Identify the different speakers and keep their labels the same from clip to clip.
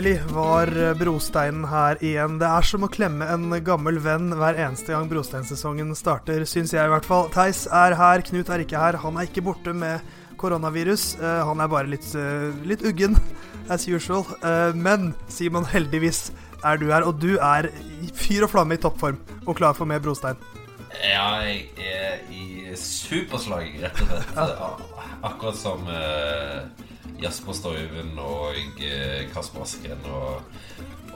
Speaker 1: Endelig var brosteinen her igjen. Det er som å klemme en gammel venn hver eneste gang brosteinsesongen starter, syns jeg i hvert fall. Theis er her, Knut er ikke her. Han er ikke borte med koronavirus. Uh, han er bare litt, uh, litt uggen, as usual. Uh, men Simon, heldigvis er du her, og du er fyr og flamme i toppform og klar for mer brostein.
Speaker 2: Ja, jeg er i superslag, rett og slett. Akkurat som Jasper Stoiven og Kasper Asken og,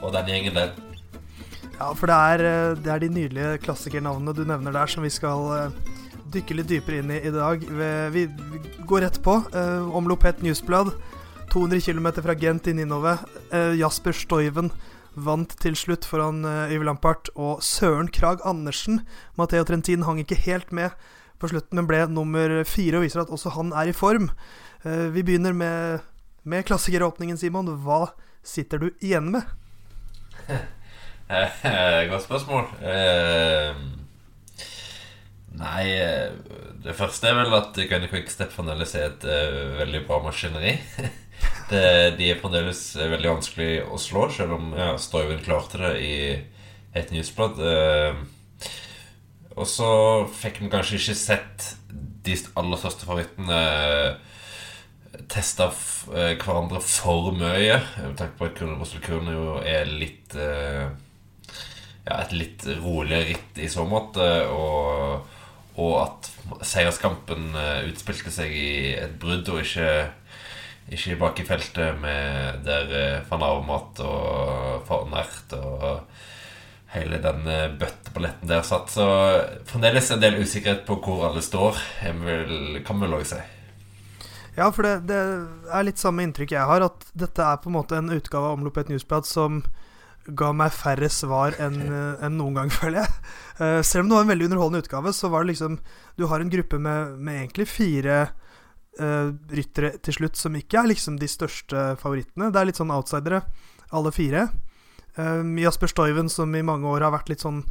Speaker 2: og, den gjengen der.
Speaker 1: Ja, for det er, det er de nydelige klassikernavnene du nevner der, som vi skal dykke litt dypere inn i i dag. Vi, vi går rett på. om Omlopet Newsblad. 200 km fra Gent i Ninove. Eh, Jasper Stoiven vant til slutt foran Yves Lampart og Søren Krag Andersen. Matheo Trentin hang ikke helt med på slutten, men ble nummer fire og viser at også han er i form. Uh, vi begynner med, med klassikeråpningen, Simon. Hva sitter du igjen med?
Speaker 2: Godt spørsmål. Uh, Nei, eh, det første er vel at Gunny Quickstep fremdeles er et veldig bra maskineri. det, de er fremdeles veldig vanskelig å slå, selv om ja, Stoiven klarte det i et newsblad. Uh, og så fikk vi kanskje ikke sett de aller største favorittene teste hverandre for mye. Med tanke på at Russell jo er litt Ja, et litt roligere ritt i så måte. Og og at seierskampen eh, utspilte seg i et brudd, og ikke, ikke bak i feltet med der eh, van Armat og Farnert og hele den eh, bøtteballetten der satt. Så fremdeles en del usikkerhet på hvor alle står, kan vi vel òg si.
Speaker 1: Ja, for det, det, er litt samme inntrykk jeg har, at dette er på en måte en utgave av Omlopp et newsblad som ga meg færre svar enn en noen gang, føler jeg. Uh, selv om det var en veldig underholdende utgave, så var det liksom Du har en gruppe med, med egentlig fire uh, ryttere til slutt som ikke er liksom de største favorittene. Det er litt sånn outsidere, alle fire. Um, Jasper Stoiven, som i mange år har vært litt sånn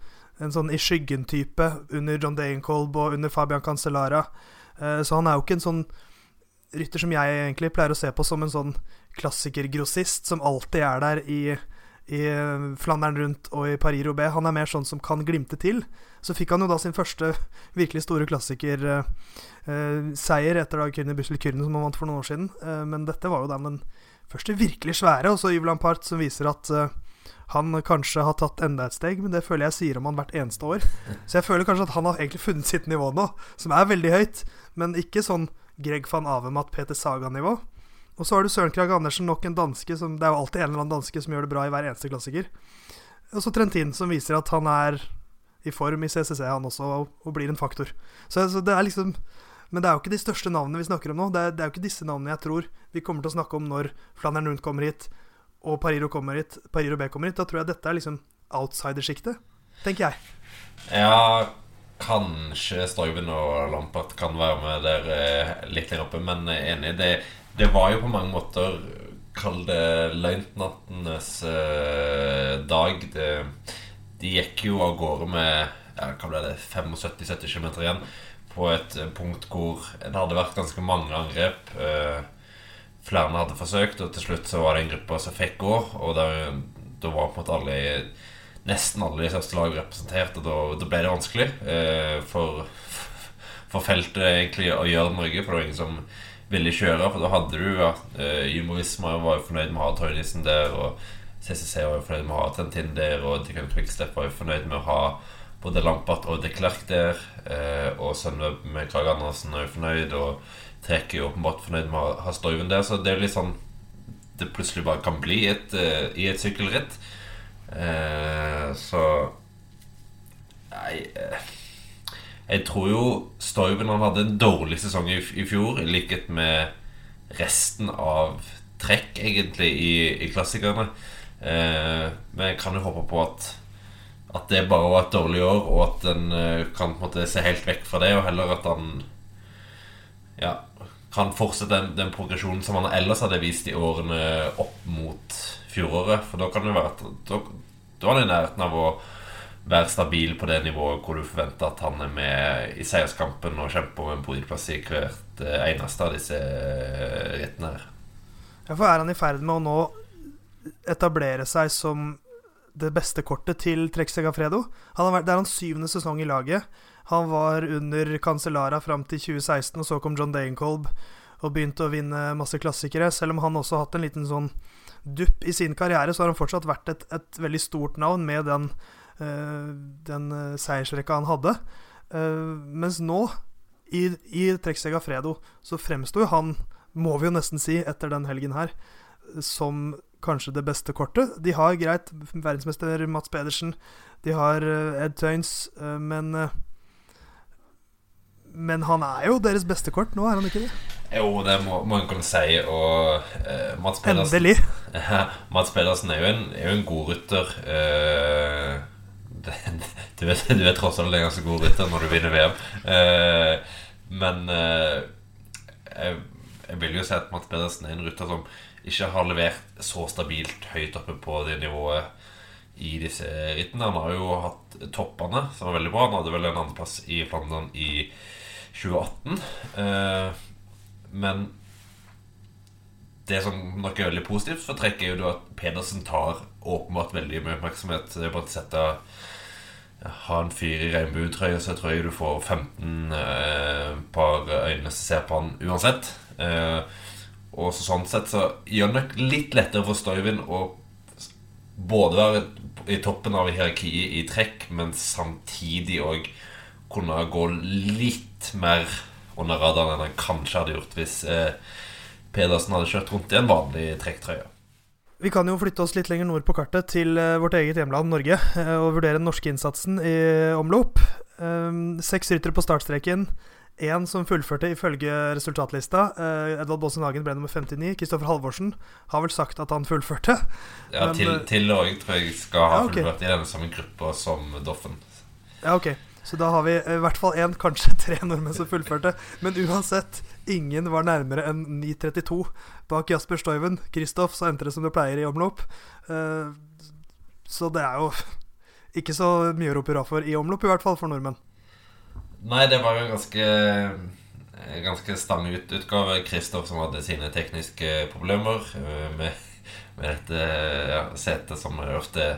Speaker 1: en sånn i skyggen-type under John Dayenkolb og under Fabian Cancellara. Uh, så han er jo ikke en sånn rytter som jeg egentlig pleier å se på som en sånn klassikergrossist som alltid er der i i Flandern rundt og i Paris-Roubais. Han er mer sånn som kan glimte til. Så fikk han jo da sin første virkelig store klassikerseier uh, uh, etter da Kyrne Bussel Kyrne, som han vant for noen år siden. Men dette var jo da den første virkelig svære, og så Yves Lampart, som viser at han kanskje har tatt enda et steg, men det føler jeg sier om han hvert eneste år. Så jeg føler kanskje at han har egentlig funnet sitt nivå nå, som er veldig høyt, men ikke sånn Greg van Avemat, Peter Saga-nivå. Og så har du Søren Krag Andersen, nok en danske som Det er jo alltid en eller annen danske som gjør det bra i hver eneste klassiker. Og så Trentin, som viser at han er i form i CCC, han også, og, og blir en faktor. Så, så, det er liksom Men det er jo ikke de største navnene vi snakker om nå. Det er, det er jo ikke disse navnene jeg tror vi kommer til å snakke om når Flandern Rundt kommer hit, og Pariro kommer hit, Pariro B kommer hit. Da tror jeg dette er liksom outsidersjiktet, tenker jeg.
Speaker 2: Ja, kanskje Stoiven og Lampert kan være med der eh, litt lenger oppe, men enig. Det det var jo på mange måter Kall det løytnantenes eh, dag. Det, de gikk jo av gårde med ja, hva ble det, 75-70 km igjen på et punkt hvor det hadde vært ganske mange angrep. Eh, flere hadde forsøkt, og til slutt så var det en gruppe som fikk gå. Og da var på en måte alle nesten alle de største lag representert, og da, da ble det vanskelig eh, for, for feltet egentlig å gjøre noe. For det var ingen som ville kjøre. For da hadde du ja, Jumorisma var jo fornøyd med å ha Toynissen der, og CCC var jo fornøyd med å ha Trentin der, og Dickon Quickstep var jo fornøyd med å ha både Lampart og De Klerk der. Eh, og Sunweb med Krag Andersen er jo fornøyd, og Trek er jo åpenbart fornøyd med å ha Stoiven der. Så det er jo litt sånn det plutselig bare kan bli et, uh, i et sykkelritt. Så Nei jeg tror jo Stoiven han hadde en dårlig sesong i, i, fjor, i likhet med resten av trekk, egentlig, i, i klassikerne. Eh, men jeg kan jo håpe på at, at det bare var et dårlig år, og at en eh, kan på en måte se helt vekk fra det, og heller at han ja, kan fortsette den, den progresjonen som han ellers hadde vist i årene opp mot fjoråret. For da kan det være da, da er det i nærheten av å være stabil på det nivået hvor du forventer at han er med i seierskampen og kjemper om en podiumplass i hvert eh, eneste av disse eh, rittene her.
Speaker 1: Ja, for er han i ferd med å nå etablere seg som det beste kortet til Trek Segafredo. Det er hans syvende sesong i laget. Han var under Cancellara fram til 2016, og så kom John Dagenkolb og begynte å vinne masse klassikere. Selv om han også har hatt en liten sånn dupp i sin karriere, så har han fortsatt vært et, et veldig stort navn med den, uh, den uh, seiersrekka han hadde. Uh, mens nå, i, i Trek Fredo, så fremsto jo han, må vi jo nesten si, etter den helgen her, som kanskje det beste kortet. De har greit verdensmester Mats Pedersen, de har Ed Tøynes, men men han er jo deres beste kort nå, er han ikke det?
Speaker 2: Jo, det må, må en kunne si. Og uh, Mats Pedersen
Speaker 1: Endelig.
Speaker 2: Mats Pedersen er jo en, er jo en god rytter. Uh, det, du, vet, du er tross alt en ganske god rytter når du vinner VM. Uh, men jeg, jeg, vil jo si at Mats Pedersen er en rytter som ikke har levert så stabilt høyt oppe på det nivået i disse rittene. Han har jo hatt toppene, som var veldig bra. Han hadde vel en andreplass i Flandern i 2018. Eh, men det som nok er veldig positivt for trekk, er jo at Pedersen tar åpenbart veldig mye oppmerksomhet. Det er bare å sette ha en fyr i regnbuetrøye, så jeg tror jeg du får 15 eh, par øyne som ser på han uansett. Eh, og så sånn sett så gjør det nok litt lettere for Støyvind å både være i toppen av hierarkiet i trekk, men samtidig òg kunne gå litt mer under radaren enn han kanskje hadde gjort hvis eh, Pedersen hadde kjørt rundt i en vanlig trekktrøye.
Speaker 1: Vi kan jo flytte oss litt lenger nord på kartet, til eh, vårt eget hjemland Norge, eh, og vurdere den norske innsatsen i omlopp. Ehm, seks ryttere på startstreken. Én som fullførte ifølge resultatlista. Edvald Baasen Hagen ble nummer 59. Kristoffer Halvorsen har vel sagt at han fullførte.
Speaker 2: Ja, men, til, til og tror jeg skal ha ja, okay. fullført i denne samme gruppa som Doffen.
Speaker 1: Ja, ok så da har vi i hvert fall én, kanskje tre nordmenn som fullførte. Men uansett, ingen var nærmere enn 9.32 bak Jasper Stoiven. Kristoff, så endte det som det pleier i omlopp. Uh, så det er jo ikke så mye å rope hurra for i omlopp, i hvert fall for nordmenn.
Speaker 2: Nei, det var jo ganske Ganske stang ut utgave. Kristoff som hadde sine tekniske problemer med, med dette ja, setet som ofte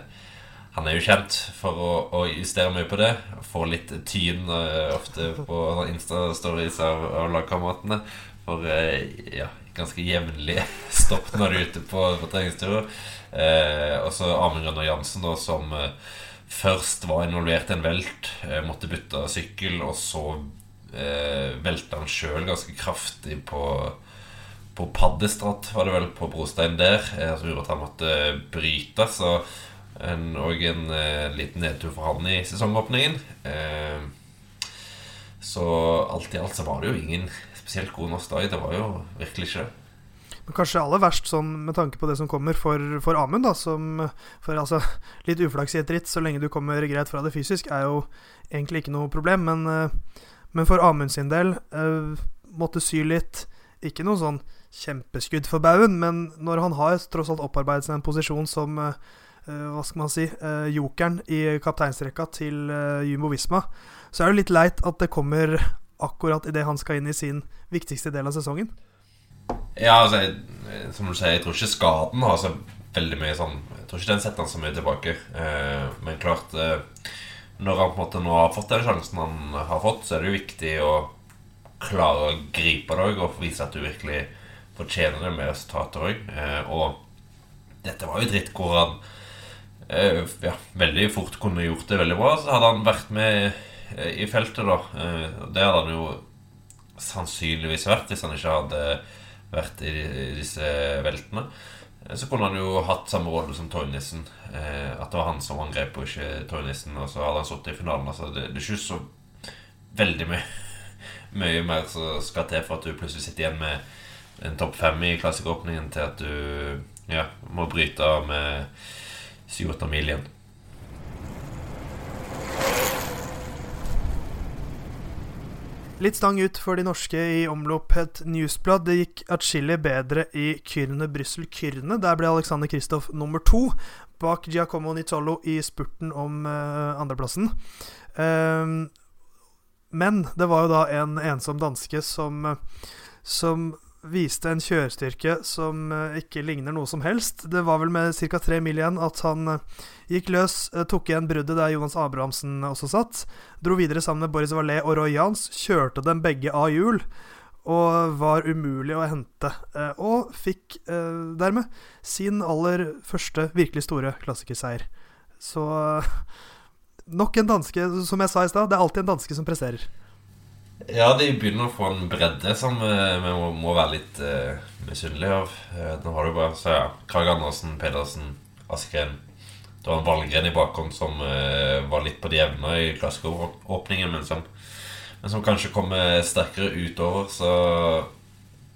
Speaker 2: han er jo kjent for å, å justere mye på det. Få litt tyn uh, ofte på Insta-stories av, av lagkameratene. For uh, ja, ganske jevnlig stopp når du er ute på, på treningsturer. Uh, og så Amund Rønner Jansen, da, som først var involvert i en velt, måtte bytte sykkel, og så velta han sjøl ganske kraftig på på Paddestrat, var det vel, på brostein der, som gjorde at han måtte bryte. Så og en eh, liten nedtur for han i sesongåpningen. Eh, så alt i alt så var det jo ingen spesielt god norsk dag. Det var jo virkelig ikke det.
Speaker 1: Men kanskje aller verst sånn med tanke på det som kommer for, for Amund, da, som for altså Litt uflaks i et ritt, så lenge du kommer greit fra det fysisk, er jo egentlig ikke noe problem. Men, eh, men for Amund sin del, måtte sy litt. Ikke noe sånn kjempeskudd for baugen, men når han har tross alt opparbeidet seg en posisjon som hva skal man si uh, jokeren i kapteinsrekka til uh, Jumbo Visma, så er det litt leit at det kommer akkurat idet han skal inn i sin viktigste del av sesongen.
Speaker 2: Ja, altså, jeg, som du sier, jeg tror ikke skaden har så veldig mye sånn Jeg tror ikke den setter han så mye tilbake. Uh, men klart Når han på en måte nå har fått den sjansen han har fått, så er det jo viktig å klare å gripe det og vise at du virkelig fortjener det med resultater òg. og dette var jo dritt hvor han Eh, ja, veldig fort kunne gjort det veldig bra. Så hadde han vært med eh, i feltet, da. Eh, det hadde han jo sannsynligvis vært hvis han ikke hadde vært i disse veltene. Så kunne han jo hatt samme rolle som Toynissen. At det var han som angrep, og ikke Toynissen. Og så hadde han sittet i finalen. Altså, det, det er ikke så veldig mye, mye mer som skal til for at du plutselig sitter igjen med en topp fem i klassikeråpningen, til at du ja, må bryte av med 7-8 mil igjen.
Speaker 1: Litt stang ut for de norske i omlopp het newsblad. Det gikk atskillig bedre i Kyrne Brussel-Kyrne. Der ble Alexander Kristoff nummer to, bak Giacomo Nizzolo i spurten om uh, andreplassen. Um, men det var jo da en ensom danske som, som viste en kjørestyrke som eh, ikke ligner noe som helst. Det var vel med ca. tre mil igjen at han eh, gikk løs, eh, tok igjen bruddet der Jonas Abrahamsen også satt. Dro videre sammen med Boris Valais og Roy Jans, kjørte dem begge av hjul. Og var umulig å hente. Og fikk dermed sin aller første virkelig store klassikerseier. Så nok en danske, som jeg sa i stad, det er alltid en danske som presterer.
Speaker 2: Ja, de begynner å få en bredde som uh, vi må, må, være litt uh, misunnelige av. Uh, nå har du bare så ja, Krag Andersen, Pedersen, Askren Det var en Valgren i bakhånd som uh, var litt på de jevne i klassikeråpningen, men, som, men som kanskje kommer sterkere utover. Så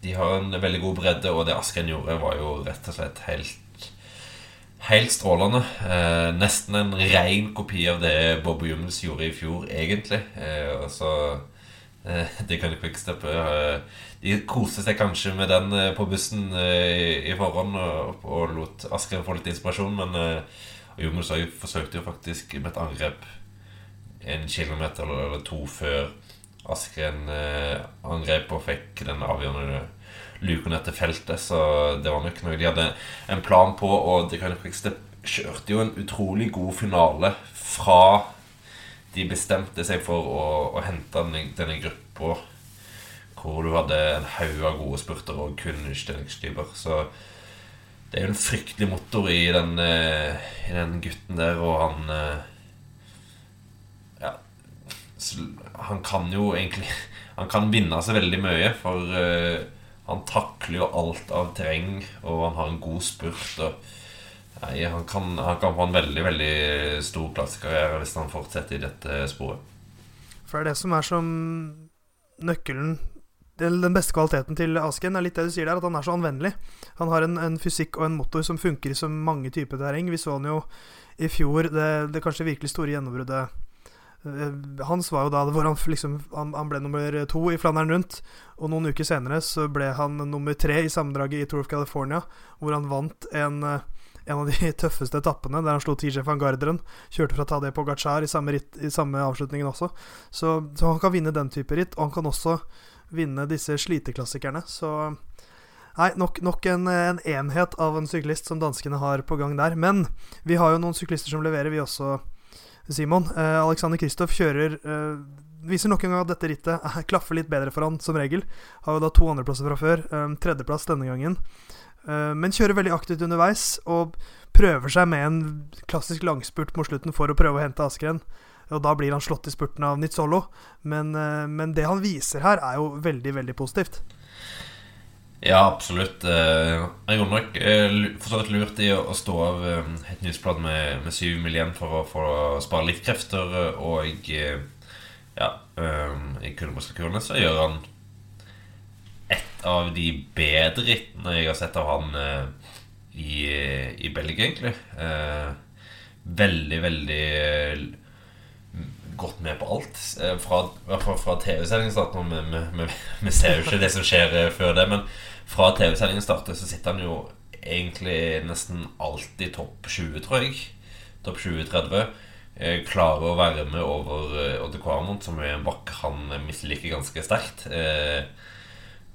Speaker 2: de har en veldig god bredde, og det Askren gjorde, var jo rett og slett helt Helt strålende. Eh, nesten en ren kopi av det Bobby Jums gjorde i fjor, egentlig. Eh, og så Eh, det kan ikke Quickstep. Eh, de koste seg kanskje med den eh, på bussen i forhånd og, og lot Asker få litt inspirasjon, men Jumels forsøkte jo faktisk med et angrep en kilometer eller to før Askren angrep og fikk den avgjørende luken etter feltet. Så det var nok noe de hadde en plan på. Og det kan Quickstep kjørte jo en utrolig god finale fra de bestemte seg for å, å hente denne, gruppa hvor du hadde en haug av gode spurter og kun utstillingstyper. Så det er jo en fryktelig motor i den, eh, i den gutten der, og han eh, Ja Han kan jo egentlig Han kan vinne seg veldig mye, for uh, han takler jo alt av terreng, og han har en god spurt. og Nei, han kan, han kan, få en veldig veldig stor klassekarriere hvis han fortsetter i dette sporet.
Speaker 1: For det er det som er som nøkkelen Den beste kvaliteten til Asken er litt det du sier der, at han er så anvendelig. Han har en, en fysikk og en motor som funker i så mange typer terreng. Vi så han jo i fjor, det, det kanskje virkelig store gjennombruddet eh, hans var jo da hvor han, liksom, han, han, ble nummer to i Flandern rundt. Og noen uker senere så ble han nummer tre i sammendraget i Tour of California, hvor han vant en uh, en av de tøffeste etappene, der han slo TJ van Garderen. Kjørte fra Tadej Pogacar i samme, ritt, i samme avslutningen også. Så, så, han kan vinne den type ritt, og han kan også vinne disse sliteklassikerne. Så Nei, nok, nok en, en, enhet av en syklist som danskene har på gang der. Men vi har jo noen syklister som leverer, vi også, Simon. Eh, Alexander Kristoff kjører eh, Viser nok en gang at dette rittet klaffer litt bedre for han som regel. Har jo da to andreplasser fra før. Eh, tredjeplass denne gangen. Eh, men kjører veldig aktivt underveis og prøver seg med en klassisk langspurt mot slutten for å prøve å hente Askren. Og da blir han slått i spurten av Nizzolo. Men, eh, men det han viser her, er jo veldig, veldig positivt.
Speaker 2: Ja, absolutt. Eh, jeg gjorde nok for så lurt i å stå av et nyhetsblad med, med syv mil igjen for å, for å spare litt. Og ja, i kuldebrystkurene så gjør han et av de bedre rittene jeg har sett av han eh, i, i Belgia, egentlig. Eh, veldig, veldig gått med på alt. Eh, fra, I hvert fall fra TV-sendingen starter vi, ser jo ikke det som skjer eh, før det, men fra TV-sendingen starter, så sitter han jo egentlig nesten alltid topp 20, tror jeg. Topp 20-30. Klarer å være med over Odde Kvarmont, som er en bakke han misliker ganske sterkt. Eh,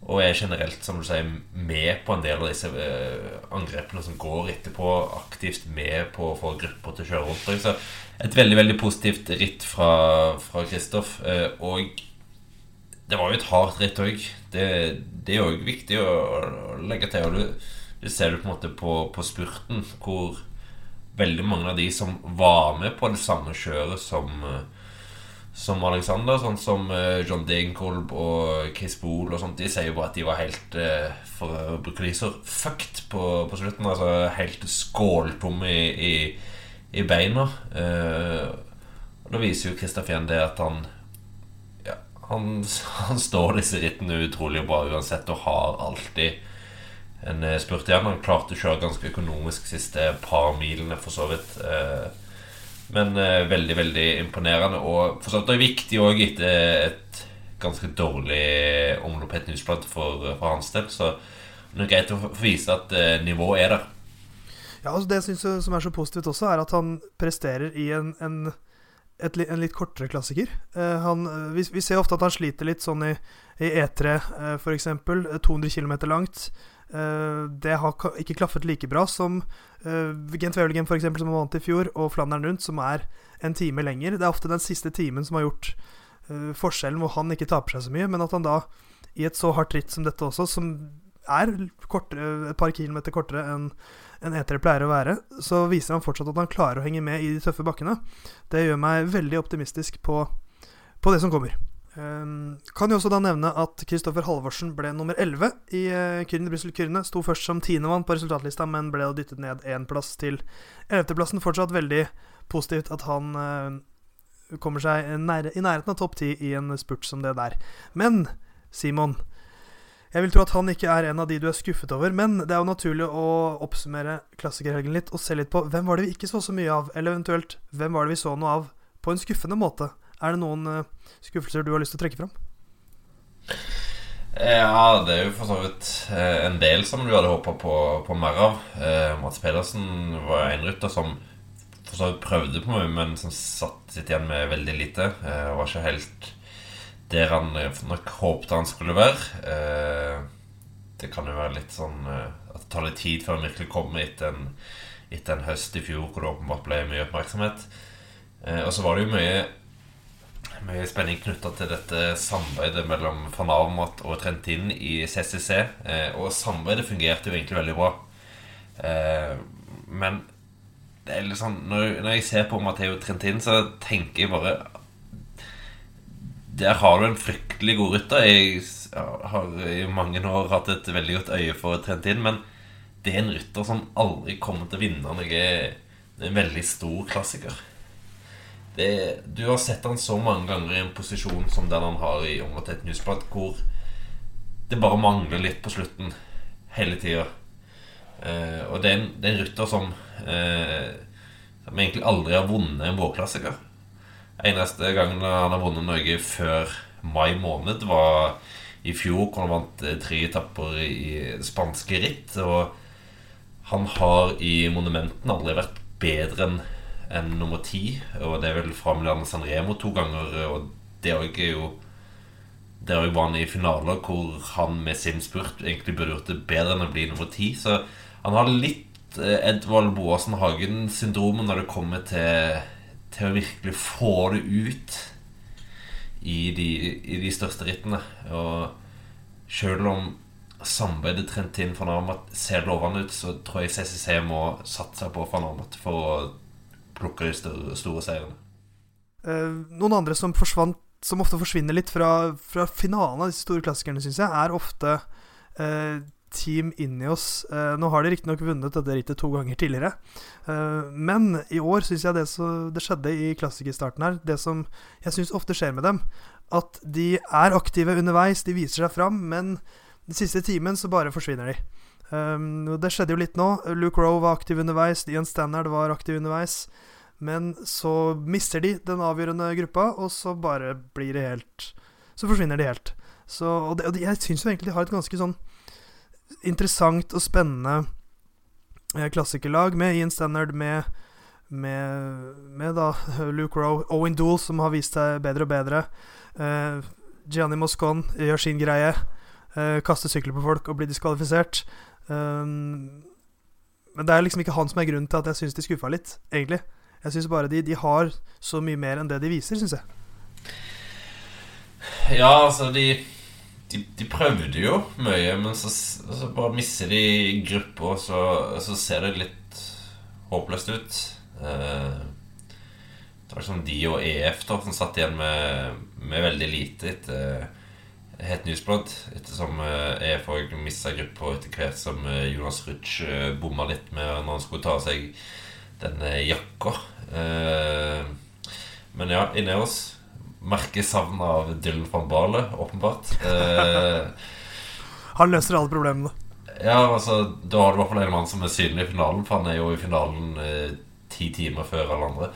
Speaker 2: og er generelt som du sier, med på en del av disse uh, angrepene som går etterpå. Aktivt med på å få grupper til å kjøre rundt. Så et veldig veldig positivt ritt fra Kristoff. Uh, og det var jo et hardt ritt òg. Det, det, er òg viktig å, legge til. Og du, du ser du på en måte på, på, spurten hvor veldig mange av de som var med på det samme kjøret som uh, som Alexander, sånn som uh, John Degenkolb og Chris Bool og sånt, de sier jo bare at de var helt For å bruke de så fucked på, på, slutten. Altså helt skåltomme i, i, i beina. Uh, og Da viser jo Kristoff igjen det at han ja, han, han, står disse rittene utrolig bra uansett og har alltid en spurt igjen. Han klarte å kjøre ganske økonomisk siste par milene, for så vidt. Uh, men uh, veldig, veldig imponerende. Og for så vidt viktig òg etter et ganske dårlig omlopp et for, for, hans del. Så det er greit å vise at uh, nivået er der.
Speaker 1: Ja, altså Det jeg synes som er så positivt også, er at han presterer i en, en, et, en litt kortere klassiker. Uh, han, vi, vi, ser ofte at han sliter litt sånn i, i E3, uh, f.eks. 200 km langt. Uh, det har ikke klaffet like bra som uh, Gent Wevelgem, f.eks., som var vant i fjor, og Flandern rundt, som er en time lenger. Det er ofte den siste timen som har gjort uh, forskjellen, hvor han ikke taper seg så mye, men at han da, i et så hardt ritt som dette også, som er kortere, et par kilometer kortere enn en E3 pleier å være, så viser han fortsatt at han klarer å henge med i de tøffe bakkene. Det gjør meg veldig optimistisk på, på det som kommer. Um, kan jo også da nevne at Kristoffer Halvorsen ble nummer 11 i uh, Kyrne Brussel-Kyrne. Sto først som tiendemann på resultatlista, men ble dyttet ned én plass til 11.-plassen. Fortsatt veldig positivt at han uh, kommer seg nære, i nærheten av topp ti i en spurt som det der. Men Simon, jeg vil tro at han ikke er en av de du er skuffet over. Men det er jo naturlig å oppsummere klassikerhelgen litt og se litt på hvem var det vi ikke så så mye av, eller eventuelt hvem var det vi så noe av på en skuffende måte. Er det noen uh, skuffelser du har lyst til å trekke fram?
Speaker 2: Ja, det er jo for så vidt eh, en del som du hadde håpa på, på, mer av. Eh, Mats Pedersen var en rytter som for så vidt prøvde på mye, men som satt sitt igjen med veldig lite. Eh, var ikke helt der han nok håpte han skulle være. Eh, det kan jo være litt sånn eh, at det tar litt tid før han virkelig kommer etter en, etter en høst i fjor hvor det åpenbart ble mye oppmerksomhet. Eh, og så var det jo mye mye spenning knytta til dette samarbeidet mellom van Avermaet og Trentin i CCC. Eh, og samarbeidet fungerte jo egentlig veldig bra. Eh, men det er liksom, når, når jeg ser på Matheo Trentin, så tenker jeg bare Der har du en fryktelig god rytter. Jeg har i mange år hatt et veldig godt øye for Trentin, men det er en rytter som aldri kommer til å vinne noe en veldig stor klassiker det, Du har sett han så mange ganger i en posisjon som den han har i Området et newsblad, hvor det bare mangler litt på slutten hele tida. Eh, og det er, en, det er en rytter som, eh, som egentlig aldri har vunnet en vårklassiker. Eneste gangen han har vunnet Norge før mai måned, var i fjor, hvor han vant eh, tre etapper i spanske ritt. Og han har i Monumenten aldri vært bedre enn enn nummer ti. Og det er vel fra Milano San Remo to ganger. Og det er jo Der òg var han i finaler hvor han med sin spurt egentlig burde gjort det bedre enn å bli nummer ti. Så han har litt eh, Edvald Boasen Hagen-syndromet når det kommer til, til å virkelig få det ut i de, i de største rittene. Og sjøl om samarbeidet Trentin for Armat ser lovende ut, så tror jeg CCC må satse på van Armat for å plukker de store, store.
Speaker 1: Uh, noen andre som forsvant som ofte forsvinner litt fra, fra finalen av disse store klassikerne, syns jeg, er ofte eh, Team Ineos. Eh, nå har de riktignok vunnet dette rittet to ganger tidligere, eh, men i år syns jeg det, så, det skjedde i klassikerstarten her, det som jeg syns ofte skjer med dem, at de er aktive underveis, de viser seg fram, men den siste timen så bare forsvinner de. Um, det skjedde jo litt nå. Luke Rowe var aktiv underveis. Ian Stannard var aktiv underveis. Men så mister de den avgjørende gruppa, og så bare blir det helt Så forsvinner de helt. Så, og, det, og jeg syns jo egentlig de har et ganske sånn interessant og spennende eh, klassikerlag med Ian Stannard, med, med, med da Luke Rowe, Owen Dool, som har vist seg bedre og bedre. Uh, Gianni Moscon gjør sin greie. Eh, kaste sykler på folk og bli diskvalifisert. Um, men det er liksom ikke han som er grunnen til at jeg syns de skuffa litt, egentlig. Jeg syns bare de, de, har så mye mer enn det de viser, syns jeg.
Speaker 2: Ja, altså, de, de, de prøvde jo mye, men så, så bare mister de gruppa, og så, så, ser det litt håpløst ut. Uh, det var liksom de og EF da som satt igjen med, med veldig lite etter het Newsblad, ettersom jeg får mista gruppa etter hvert som eh, Jonas Rutsch eh, bomma litt med når han skulle ta av seg denne jakka. Eh, men ja, Ineos merker savn av Dylan van Bale, åpenbart.
Speaker 1: han løser alle problemene.
Speaker 2: Ja, altså Da har du i hvert fall en mann som er synlig i finalen, for han er jo i finalen eh, ti timer før alle andre.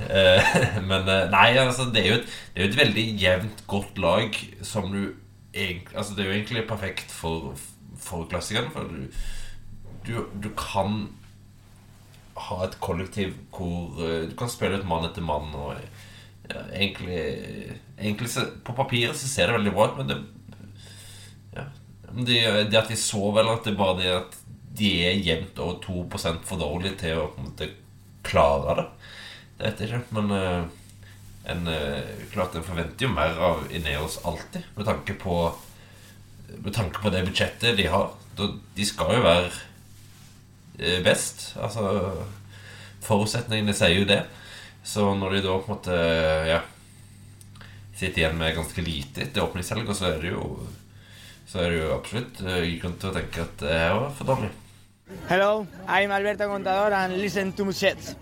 Speaker 2: Eh, men eh, nei, altså, det er, jo et, er et veldig jevnt, godt lag som du Altså, det er jo egentlig perfekt for, for klassikerne, for du, du, du kan ha et kollektiv hvor eh, du kan spille ut mann etter mann. Og ja, egentlig, egentlig På papiret så ser det veldig bra ut, men det ja, det, det at de så vel at det bare det at de er jevnt over 2 for dårlige til å på en måte klare det. Det vet jeg ikke, men uh, en, uh, klart en forventer jo mer av Ineos alltid, med tanke på Med tanke på det budsjettet de har. De skal jo være uh, best. Altså Forutsetningene sier jo det. Så når de da på en måte ja, sitter igjen med ganske lite etter åpningshelga, så er det jo så er det jo absolutt grunn til å tenke at det her var for dårlig.
Speaker 3: Hello, I'm Alberto Contador and listen to Muchets.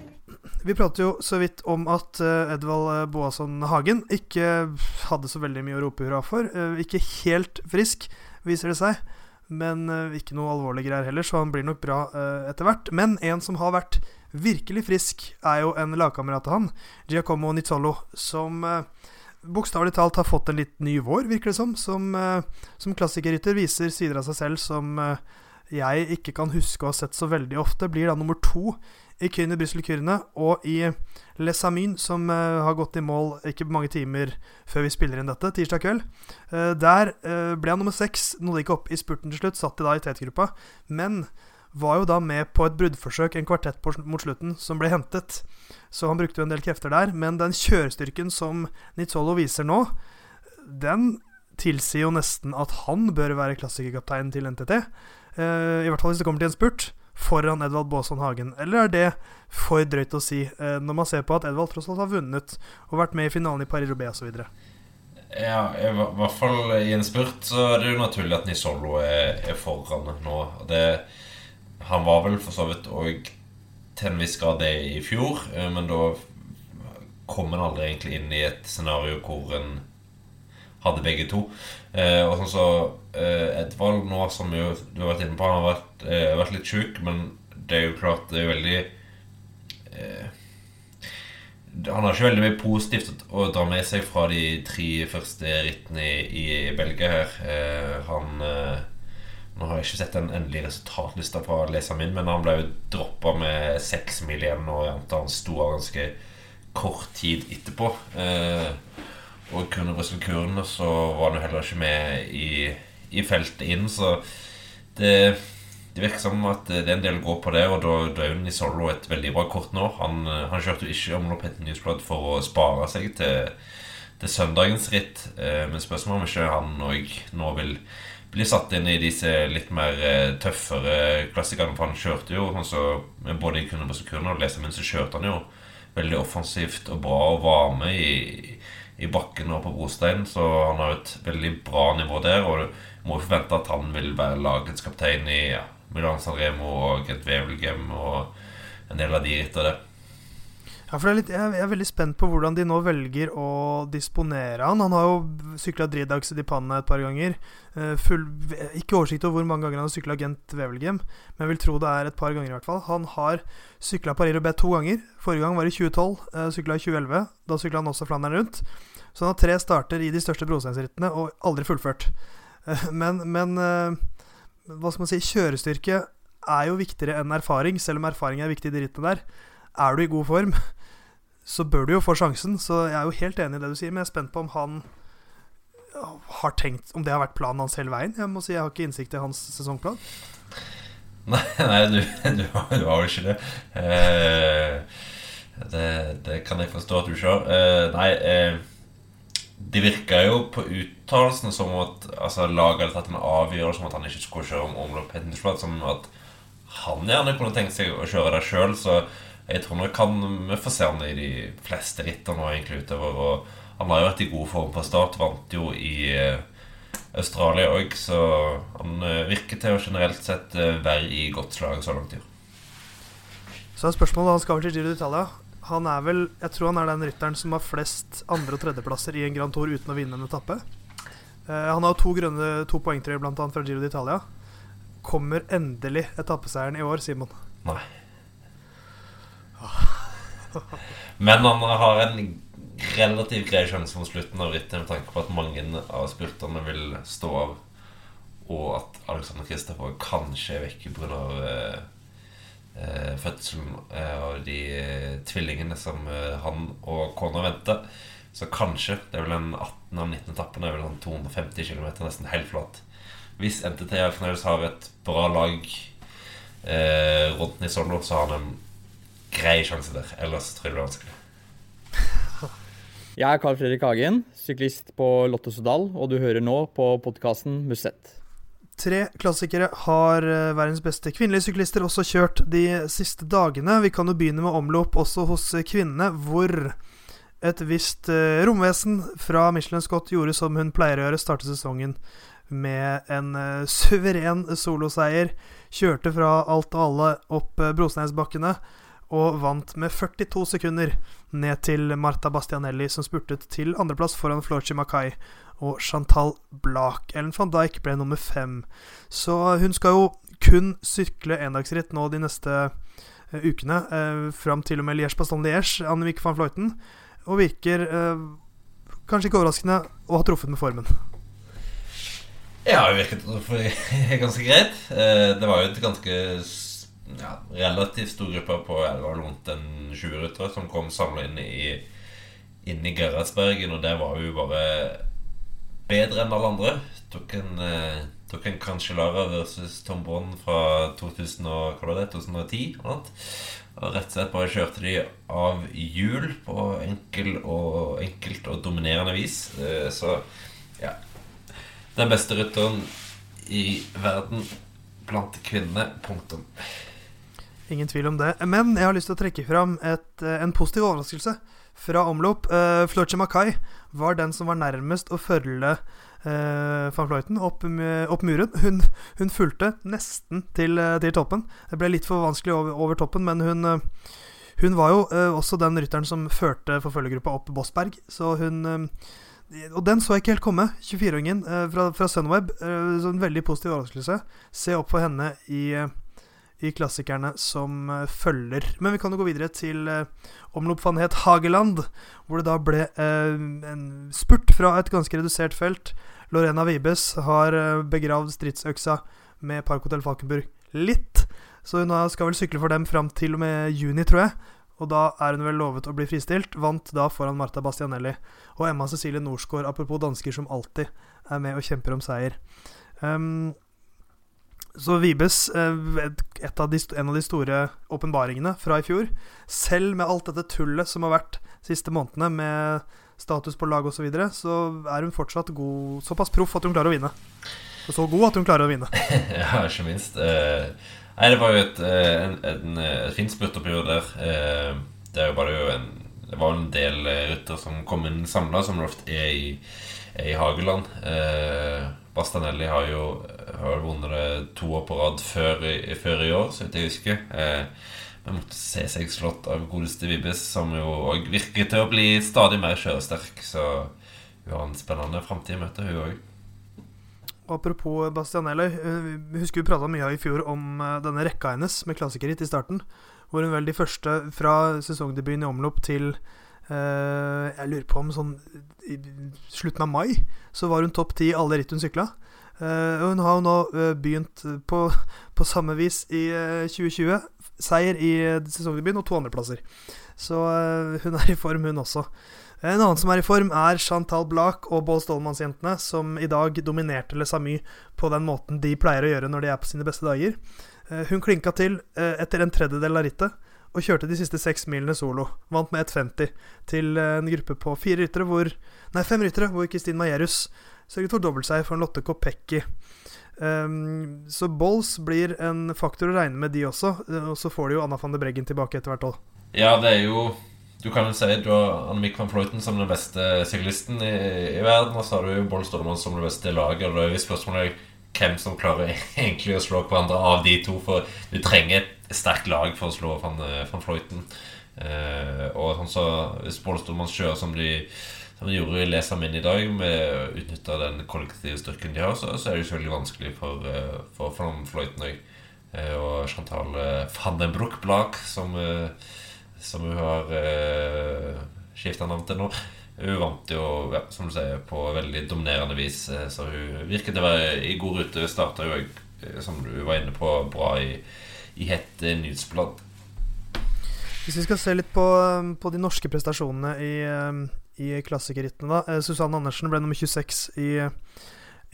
Speaker 1: Vi pratet jo så vidt om at uh, Edvald Boasson Hagen ikke hadde så veldig mye å rope hurra for. Uh, ikke helt frisk, viser det seg. Men ikke noe alvorlig greier heller, så han blir nok bra etter hvert. Men en som har vært virkelig frisk, er jo en lagkamerat av han, Giacomo Nizzolo, som bokstavelig talt har fått en litt ny vår, virker det som. Som, som klassikerrytter viser sider av seg selv som jeg ikke kan huske å ha sett så veldig ofte, blir da nummer to i Kyrne Brussel Kyrne og i Les Amines, som uh, har gått i mål ikke mange timer før vi spiller inn dette, tirsdag kveld. Uh, der uh, ble han nummer seks, nådde ikke opp i spurten til slutt, satt i da i tetgruppa, men var jo da med på et bruddforsøk, en kvartett på, mot slutten, som ble hentet. Så han brukte jo en del krefter der. Men den kjørestyrken som Nizzolo viser nå, den tilsier jo nesten at han bør være klassikerkaptein til NTT. Uh, I hvert fall hvis det kommer til en spurt foran Edvald Baasson Hagen. Eller er det for drøyt å si, uh, når man ser på at Edvald tross alt har vunnet og vært med i finalen i Paris-Roubais osv.?
Speaker 2: Ja, i hvert fall i en spurt så er det jo naturlig at Nisolo er, er foran nå. Det, han var vel for så vidt òg til en viss grad det i fjor, eh, men da kom han aldri egentlig inn i et scenario hvor en hadde begge to. Eh, og sånn så eh, Edvald nå, som jo, du har vært inne på, han har vært, eh, vært litt sjuk, men det er jo klart det er veldig eh, Han har ikke veldig mye positivt å dra med seg fra de tre første rittene i, i Belgia her. Eh, han eh, Nå har jeg ikke sett den endelige resultatlista fra leseren min, men han ble jo droppa med seks mil igjen, og jeg antar han sto av ganske kort tid etterpå. Eh, og kunne Brøsselkurene, så var han jo heller ikke med i, i feltet inn. Så det, det virker som at det er en del å gå på det, og da, da er jo Nisolo et veldig bra kort nå. Han, han kjørte jo ikke om et Newsblad for å spare seg til, til søndagens ritt, eh, men spørsmålet om ikke han òg nå vil bli satt inn i disse litt mer eh, tøffere klassikerne. For han kjørte jo sånn så, både i Kunne Brøsselkurene og Lesermin, så kjørte han jo veldig offensivt og bra og var med i i bakken og på brostein, så han har et veldig bra nivå der. Og du må forvente at han vil være lagets kaptein i ja, Milan San Remo og Gent Wevelgem og en del av de rittene der.
Speaker 1: Ja, for er litt, jeg er veldig spent på hvordan de nå velger å disponere han. Han har jo sykla Dridax i Panne et par ganger. Eh, full, ikke oversikt over hvor mange ganger han har sykla Gent Wevelgem, men jeg vil tro det er et par ganger i hvert fall. Han har sykla Paris-Roubais to ganger. Forrige gang var i 2012, uh, sykla i 2011. Da sykla han også Flandern rundt. Så han har tre starter i de største brosteinsrittene og aldri fullført. Uh, men, men hva skal man si, kjørestyrke er jo viktigere enn erfaring, selv om erfaring er viktig i de rittene der. Er du i god form, så bør du jo få sjansen. Så jeg er jo helt enig i det du sier, men jeg er spent på om han har tenkt Om det har vært planen hans hele veien. Jeg må si jeg har ikke innsikt i hans sesongplan.
Speaker 2: Nei, nei du, du, du, har jo ikke det. Eh, det. det. kan jeg forstå at du ikke har. Eh, nei, eh, det virka jo på uttalelsene som at altså, laget hadde tatt en avgjørelse om at han ikke skulle kjøre om omløp Som at han gjerne kunne tenkt seg å kjøre det sjøl. Så jeg tror nok kan vi får se han i de fleste ritter nå egentlig utover. Og han har jo vært i god form på start. Vant jo i eh, Australia òg, så han eh, virker til å generelt sett eh, være i godt slag så langt i år.
Speaker 1: Så er spørsmålet Han skal vel til Giro d'Italia. Han er vel, Jeg tror han er den rytteren som har flest andre- og tredjeplasser i en Grand Tour uten å vinne en etappe. Han har to grønne to poengtrøyer bl.a. fra Giro d'Italia. Kommer endelig etappeseieren i år, Simon?
Speaker 2: Nei. Men han har en relativt grei sjanse mot slutten av rittet med tanke på at mange av spurterne vil stå av, og at Alexander Kristoffer kanskje er vekk pga. Eh, eh, fødselen av de tvillingene som han og kona venter. Så kanskje Det er vel en 18 av 19 etappene Det er vel en 250 km, nesten helt flat. Hvis NTT Alfenhaus har et bra lag eh, rundt Nisollo, så har han en grei sjanse der. Ellers tror jeg det blir vanskelig.
Speaker 4: Jeg er Carl Fredrik Hagen, syklist på Lotto Sodal, og du hører nå på podkasten Musett.
Speaker 1: Tre klassikere har eh, verdens beste kvinnelige syklister også kjørt de siste dagene. Vi kan jo begynne med omlopp også hos kvinnene, hvor et visst uh, romvesen fra Michelin Scott gjorde som hun pleier å gjøre, starte sesongen med en suveren soloseier. Kjørte fra alt og alle opp brosteinsbakkene. Og vant med 42 sekunder ned til Marta Bastianelli, som spurtet til andreplass foran Florci Mackay og Chantal Blak. Ellen van Dijk ble nummer fem. Så hun skal jo kun sykle endagsritt nå de neste uh, ukene, eh, fram til og med Liège-Baston-Liège, Annemiek van Fløyten og virker eh, kanskje ikke overraskende å ha truffet med formen.
Speaker 2: Ja, det virket ganske greit. Eh, det var jo et ganske ja, relativt stor gruppe på ja, det rundt en 20 ryttere som kom samla inn i inn i Gerhardsbergen, og det var jo bare bedre enn alle andre. Tok en, eh, tok en Cancellara versus Tom Bonn fra 2000 og, hva var det, 2010. Eller. Og rett og slett bare kjørte de av hjul på enkel og, enkelt og dominerende vis. Eh, så ja Den beste rytteren i verden blant kvinnene. Punktum.
Speaker 1: Ingen tvil om det. Men jeg har lyst til å trekke fram et, eh, en positiv overraskelse fra omlopp. Uh, eh, Mackay var den som var nærmest å følge uh, van Fløyten opp, opp, muren. Hun, hun fulgte nesten til, uh, til, toppen. Det ble litt for vanskelig over, over toppen, men hun, uh, hun var jo også den rytteren som førte forfølgergruppa opp Bossberg. Så hun Og den så jeg ikke helt komme. 24-åringen fra, fra, Sunweb. en veldig positiv overraskelse. Se opp for henne i i klassikerne som uh, følger. Men vi kan jo gå videre til uh, omlopp van het Hageland, hvor det da ble uh, en spurt fra et ganske redusert felt. Lorena Vibes har begravd stridsøksa med Park Hotel Falkenburg litt. Så hun skal vel sykle for dem fram til og med juni, tror jeg. Og da er hun vel lovet å bli fristilt. Vant da foran Marta Bastianelli og Emma Cecilie Norsgaard, apropos dansker som alltid er med og kjemper om seier. Um, så Vibes, et av de, en av de store åpenbaringene fra i fjor, selv med alt dette tullet som har vært siste månedene, med status på lag osv., så, videre, så er hun fortsatt god, såpass proff at hun klarer å vinne. Og så god at hun klarer å vinne.
Speaker 2: ja, ikke minst. Eh, nei, det var jo et, eh, en, en, et fint spurtoppgjør der. Eh, det var jo en, det var en del rytter som kom inn samla, som lovt er i, i Hageland. Eh, Bastanelli har jo har vunnet det to år på rad før, før i år, så vidt jeg husker. Eh, måtte se seg slått av godeste Vibbes, som jo òg virker til å bli stadig mer kjøresterk. Så hun har en spennende framtid i møte, hun òg.
Speaker 1: Apropos Bastianelli. Vi husker vi prata mye i fjor om eh, denne rekka hennes med klassikeritt i starten. Hvor hun vel de første fra sesongdebuten i omlopp til eh, Jeg lurer på om sånn i slutten av mai så var hun topp ti i alle ritt hun sykla. Uh, hun har jo nå uh, begynt på, på, samme vis i uh, 2020 seier i sesongdebuten og to andreplasser. Så hun er i form, hun også. En annen som er i form, er Chantal Blak og Bål Stålmannsjentene, som i dag dominerte Les Samy på den måten de pleier å gjøre når de er på sine beste dager. Hun klinka til etter en tredjedel av rittet og kjørte de siste seks milene solo. Vant med 1,50 til en gruppe på fire ryttere, hvor Nei, fem ryttere, hvor Kristin Majerus sørget for dobbeltseier for en Lotte Kopecky. Um, så Bolls blir en faktor å regne med, de også. Eh, og så får de jo Anna van de Breggen tilbake etter hvert òg.
Speaker 2: Ja, det er jo Du kan jo si du har Annemiek van Fløyten som den beste syklisten i, i, verden, og så har du jo Boll Stollemann som det beste laget. Og det er spørsmålet hvem som klarer egentlig å slå hverandre av de to. For du trenger et sterkt lag for å slå van, van Fløyten. Uh, og sånn så Boll kjører som de som de gjorde i Lesamin i dag, med å utnytte den kollektive styrken de har, så, så er det jo selvfølgelig vanskelig for, eh, for Van Floyten òg. Uh, og Chantal eh, van den Broekblak som, som hun har uh, skifta navn til nå. Hun vant jo, ja, som du sier, på veldig dominerende vis. Så hun virket å være i god rute. Starta jo, som du var inne på, bra i, i hett nyhetsblad.
Speaker 1: Hvis vi skal se litt på, på de norske prestasjonene i, i klassikerrittene, da. Susanne Andersen ble nummer 26 i,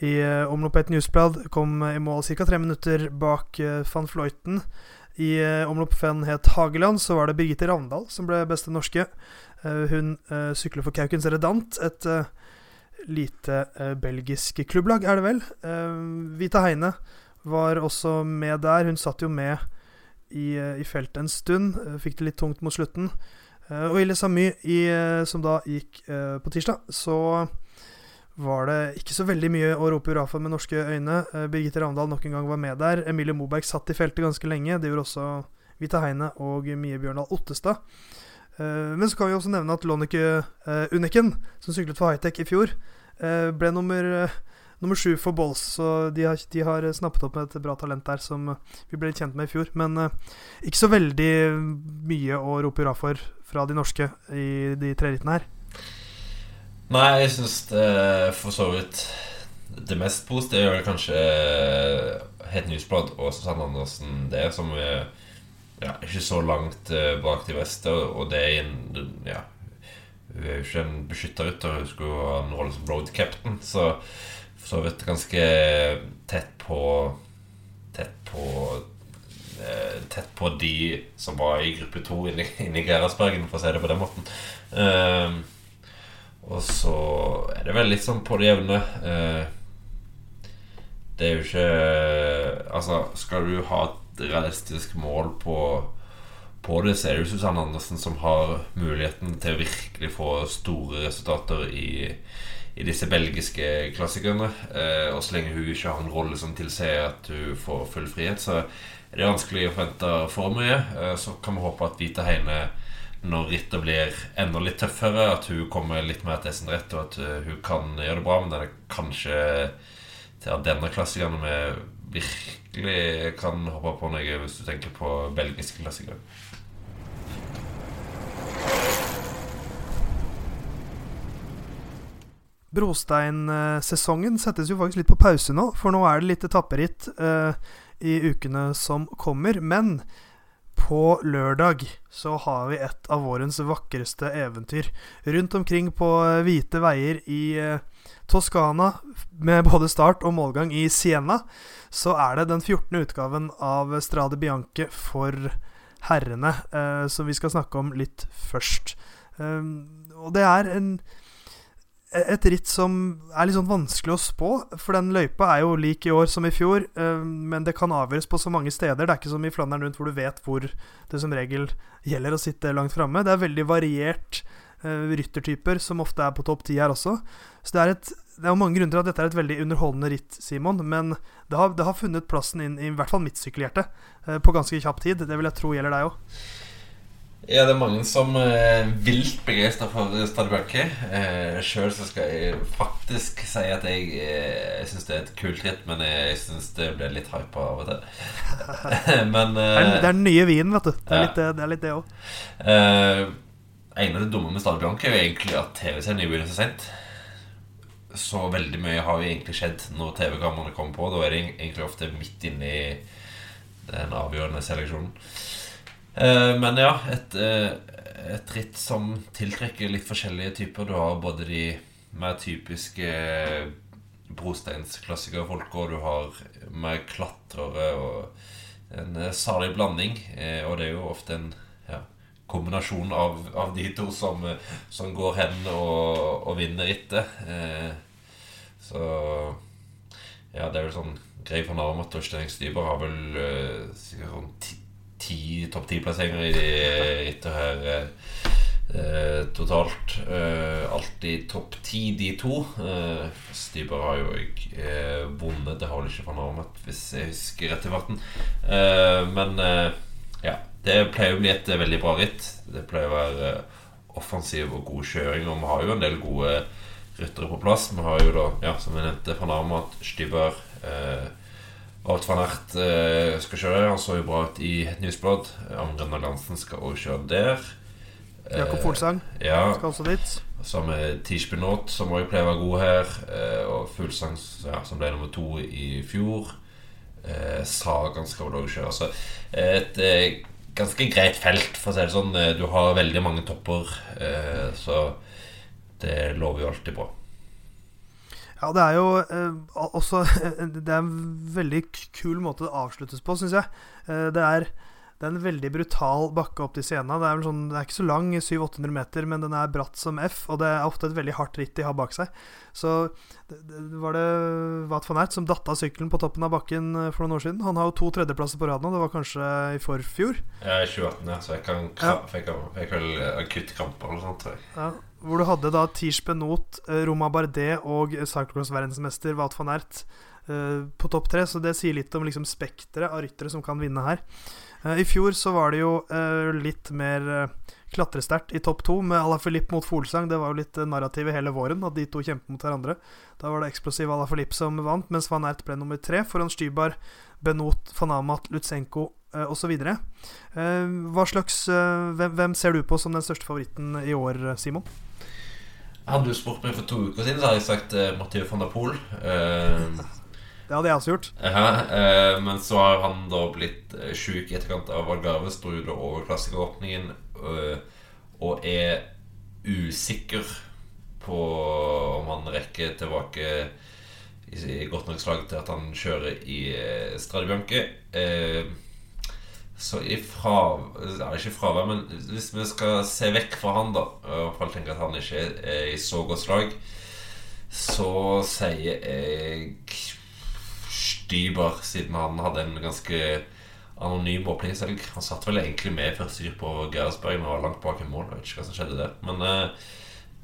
Speaker 1: i omloppet newsblad. Kom i mål ca. tre minutter bak van Fløyten. I omlopp fem het Hageland, så var det Birgitte Ravndal som ble beste norske. Hun sykler for Kaukens Redant, et lite belgisk klubblag, er det vel. Vita Heine var også med der. Hun satt jo med i, eh, i feltet en stund. Eh, fikk det litt tungt mot slutten. Eh, og Ille Samy, i, som da gikk på tirsdag, så var det ikke så veldig mye å rope hurra for med norske øyne. Birgitte Ravndal nok en gang var med der. Emilie Moberg satt i feltet ganske lenge. Det gjorde også Vita Heine og Mie Bjørndal Ottestad. Men så kan vi også nevne at Lonneke Uniken, som syklet for Hightech i fjor, ble nummer nummer sju for Bolls. Så de har, de har, snappet opp med et bra talent der som vi ble kjent med i fjor. Men uh, ikke så veldig mye å rope hurra for fra de norske i de tre rittene her.
Speaker 2: Nei, jeg syns det for så vidt Det mest positive er kanskje Het Newsblad og Susanne Andersen det, som er ja, ikke så langt uh, bak de beste, og det er en ja, Hun er jo ikke en beskytterrytter, hun skulle ha en rolle som road captain, så for så vidt ganske tett på Tett på eh, Tett på de som var i gruppe to inni, inni Gerhardsbergen, for å si det på den måten. Uh, og så er det vel litt sånn på det jevne. Uh, det er jo ikke Altså, skal du ha realistisk mål på på det, så er det jo Susanne Andersen som har muligheten til å virkelig få store resultater i, i disse belgiske klassikerne. Eh, og så lenge hun ikke har en rolle som tilsier at hun får full frihet, så er det vanskelig å forvente for mye. Eh, så kan vi håpe at Vita Heine, når rittet blir enda litt tøffere, at hun kommer litt mer til sin rett, og at uh, hun kan gjøre det bra. Men det er kanskje til at denne klassikeren vi virkelig kan hoppe på noe, hvis du tenker på belgiske klassikere.
Speaker 1: Brostein-sesongen settes jo faktisk litt på pause nå, for nå er det litt etapperitt uh, i ukene som kommer. Men på lørdag så har vi et av vårens vakreste eventyr. Rundt omkring på hvite veier i uh, Toskana, med både start og målgang i Siena, så er det den 14. utgaven av Strade Bianche for herrene, eh, som vi skal snakke om litt først. og det er en et ritt som er litt sånn vanskelig å spå. For den løypa er jo lik i år som i fjor, uh, men det kan avgjøres på så mange steder. Det er ikke som i Flandern rundt hvor du vet hvor det som regel gjelder å sitte langt framme. Det er veldig variert uh, ryttertyper som ofte er på topp ti her også. Så det er, et, det er mange grunner til at dette er et veldig underholdende ritt, Simon. Men det har, det har funnet plassen inn i, i hvert fall mitt sykkelhjerte uh, på ganske kjapp tid. Det vil jeg tro gjelder deg òg.
Speaker 2: Ja, det er mange som er eh, vilt begeistra for Stadibaki. Eh, Sjøl så skal jeg faktisk si at jeg, eh, syns det er et kult ritt, men jeg syns det blir litt hypa av og til. men eh,
Speaker 1: det, er, den nye vinen, vet du. Det er, ja. litt, det òg.
Speaker 2: Eh, en av det dumme med Stadibaki er jo egentlig at TV-serien begynner så sent. Så veldig mye har jo egentlig skjedd når TV-kameraene kommer på. Da er det egentlig ofte midt inne i den avgjørende seleksjonen. Eh, men ja, et, eh, et, ritt som tiltrekker litt forskjellige typer. Du har både de mer typiske brosteinsklassikerfolka, brosteinsklassikere-folka, og du har mer klatrere og en salig blanding. Og det er jo ofte en kombinasjon av, av, de to som, som går hen og, og vinner rittet. Så ja, det er vel sånn Grei for navn og Torstein Styber har vel sikkert sånn ti, topp ti-plasseringer i de rittet her eh, totalt. Eh, alltid topp ti, de to. Eh, Styber har jo eh, vunnet, det har vel ikke fornærmet, hvis jeg husker rett i farten. Eh, men eh, ja, det pleier å bli et veldig bra ritt. Det pleier å være offensiv og god kjøring, og vi har jo en del gode ryttere på plass. Vi har jo da, ja, som vi nevnte, Fanarmat, Styber eh, Alt van Ert eh, skal kjøre. Han så jo bra ut i et newsblad. Amren Lansen skal også kjøre der.
Speaker 1: Jakob Fuglsang
Speaker 2: ja.
Speaker 1: skal også dit.
Speaker 2: Så med Tish Benot, som også pleier å være god her. Eh, og Fuglsang, ja, som ble nummer to i fjor. Eh, Sagan skal vel også kjøre. Så et eh, ganske greit felt, for å si det sånn. Eh, du har veldig mange topper, eh, så det lover jo alltid bra.
Speaker 1: Ja, det er jo eh, også Det er en veldig kul måte det avsluttes på, syns jeg. Eh, det er det er en veldig brutal bakke opp til Siena. Det er, sånn, det er ikke så lang, 700-800 meter, men den er bratt som F, og det er ofte et veldig hardt ritt de har bak seg. Så det, det var det Wat van Ert som datt av sykkelen på toppen av bakken eh, for noen år siden. Han har jo to tredjeplasser på rad nå, det var kanskje i forfjor?
Speaker 2: Ja, i 2018, ja, så jeg kan ja. fikk, vel akuttkramper eller noe sånt, tror jeg.
Speaker 1: Ja, hvor du hadde da Tish Benot, eh, Roma Bardet og cyclocross-verdensmester Wat van Ert på topp tre, så det sier litt om liksom spekteret av ryttere som kan vinne her. Eh, I fjor så var det jo eh, litt mer eh, klatresterkt i topp to med Ala Filip mot Folsang. Det var jo litt narrativ i hele våren, at de to kjempet mot hverandre. Da var det eksplosiv Ala Filip som vant, mens Van Ert ble nummer tre foran Stybar, Benot, Fanamat, Lutsenko osv. Hva slags hvem, ser du på som den største favoritten i år, Simon?
Speaker 2: Hadde du spurt meg for to uker siden, så hadde jeg sagt Mathieu van der Poel. Uh,
Speaker 1: det hadde jeg også gjort.
Speaker 2: Ja, eh, men så har han da blitt eh, sjuk i etterkant av Valgarve. Står jo da over klassikeråpningen øh, og er usikker på om han rekker tilbake i, i godt nok slag til at han kjører i eh, Strade Eh, så i fra, Er ikke fravær, men hvis vi skal se vekk fra han, da Og folk tenker tenke at han ikke er i så godt slag, så sier jeg Styber, siden han hadde en ganske anonym åpningshelg. Han satt vel egentlig med første styr på Gerhardsberg, men var langt bak i mål. Jeg vet ikke hva som skjedde der. Men uh,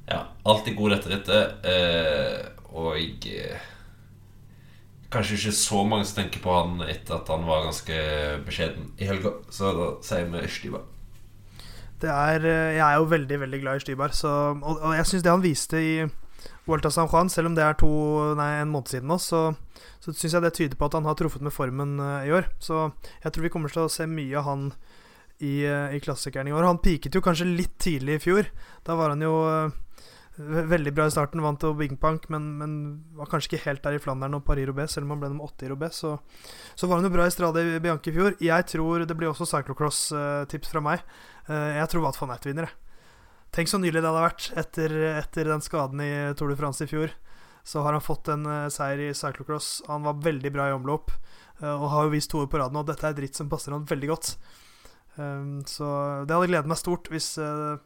Speaker 2: ja, alltid god dette rittet. Uh, og uh, kanskje ikke så mange som tenker på han etter at han var ganske beskjeden i helga. Så da sier vi Styber.
Speaker 1: Det er, jeg er jo veldig veldig glad i Stybar, og, og jeg syns det han viste i Vuelta San Juan, selv om det er to, nei, en måned siden nå, så, så syns jeg det tyder på at han har truffet med formen uh, i år. Så jeg tror vi kommer til å se mye av han i, uh, i klassikeren i år. Han piket jo kanskje litt tidlig i fjor. Da var han jo uh, veldig bra i starten, vant til Wing Punk, men, men, var kanskje ikke helt der i Flandern og Paris-Roubaix, selv om han ble nummer åtte i Roubais. Så, så, var han jo bra i Strade Bianchi i fjor. Jeg tror det blir også cyclocross-tips fra meg. jeg tror Wat van Eit vinner, jeg. Tenk så nylig det hadde vært etter, etter, den skaden i Tour de France i fjor. Så har han fått en uh, seier i cyclocross. Han var veldig bra i omlopp uh, og har jo vist to år på rad nå. Dette er dritt som passer han veldig godt. Um, så det hadde gledet meg stort hvis uh,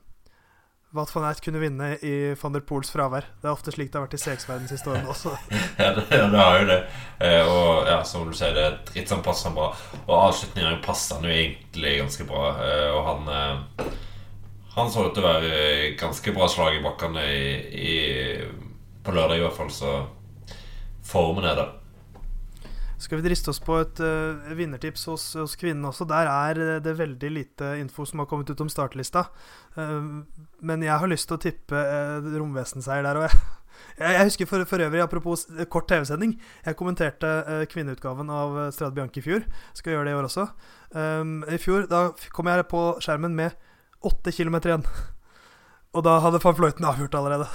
Speaker 1: Wat van Eit kunne vinne i van der Poels fravær. Det er ofte slik det har vært i CX-verdenen siste årene også.
Speaker 2: ja, det, det har jo det. Eh, og ja, som du sier, det er dritt som passer han bra. Og avslutningen passer han jo egentlig ganske bra. Eh, og han eh, han så ut til å være ganske bra slag i bakkene i, i, på lørdag, i hvert fall. Så formen er der.
Speaker 1: Skal vi driste oss på et uh, vinnertips hos, hos kvinnene også? Der er det veldig lite info som har kommet ut om startlista. Uh, men jeg har lyst til å tippe uh, romvesenseier der òg, jeg. jeg. husker for, for, øvrig, apropos kort TV-sending, jeg kommenterte uh, kvinneutgaven av Strad Bianchi i fjor. Skal gjøre det i år også. Um, I fjor da kom jeg på skjermen med åtte kilometer igjen. Og da hadde van Fløyten avgjort allerede.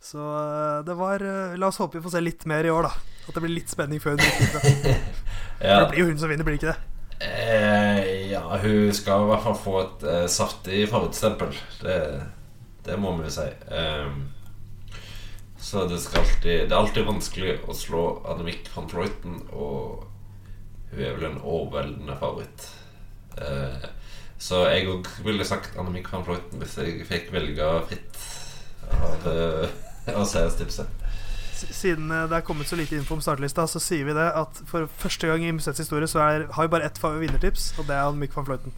Speaker 1: Så eh, det var eh, La oss håpe vi får se litt mer i år, da. At det blir litt spenning før hun rykker ja. Det blir jo hun som vinner, blir det ikke det?
Speaker 2: Eh, ja, hun skal i hvert fall få et eh, saftig favorittstempel. Det, det, må vi jo si. Um, så det, alltid, det, er alltid vanskelig å slå Annemiek van Fløyten, og hun er vel en overveldende favoritt. Eh, så jeg òg ville sagt Annemiek van Fløyten hvis jeg fikk velge fritt av, uh, av seierstipset.
Speaker 1: Siden eh, det er kommet så lite info om startlista, så sier vi det at for første gang i museets historie så er, har vi bare ett vinnertips, og det er Annemiek van Fløyten.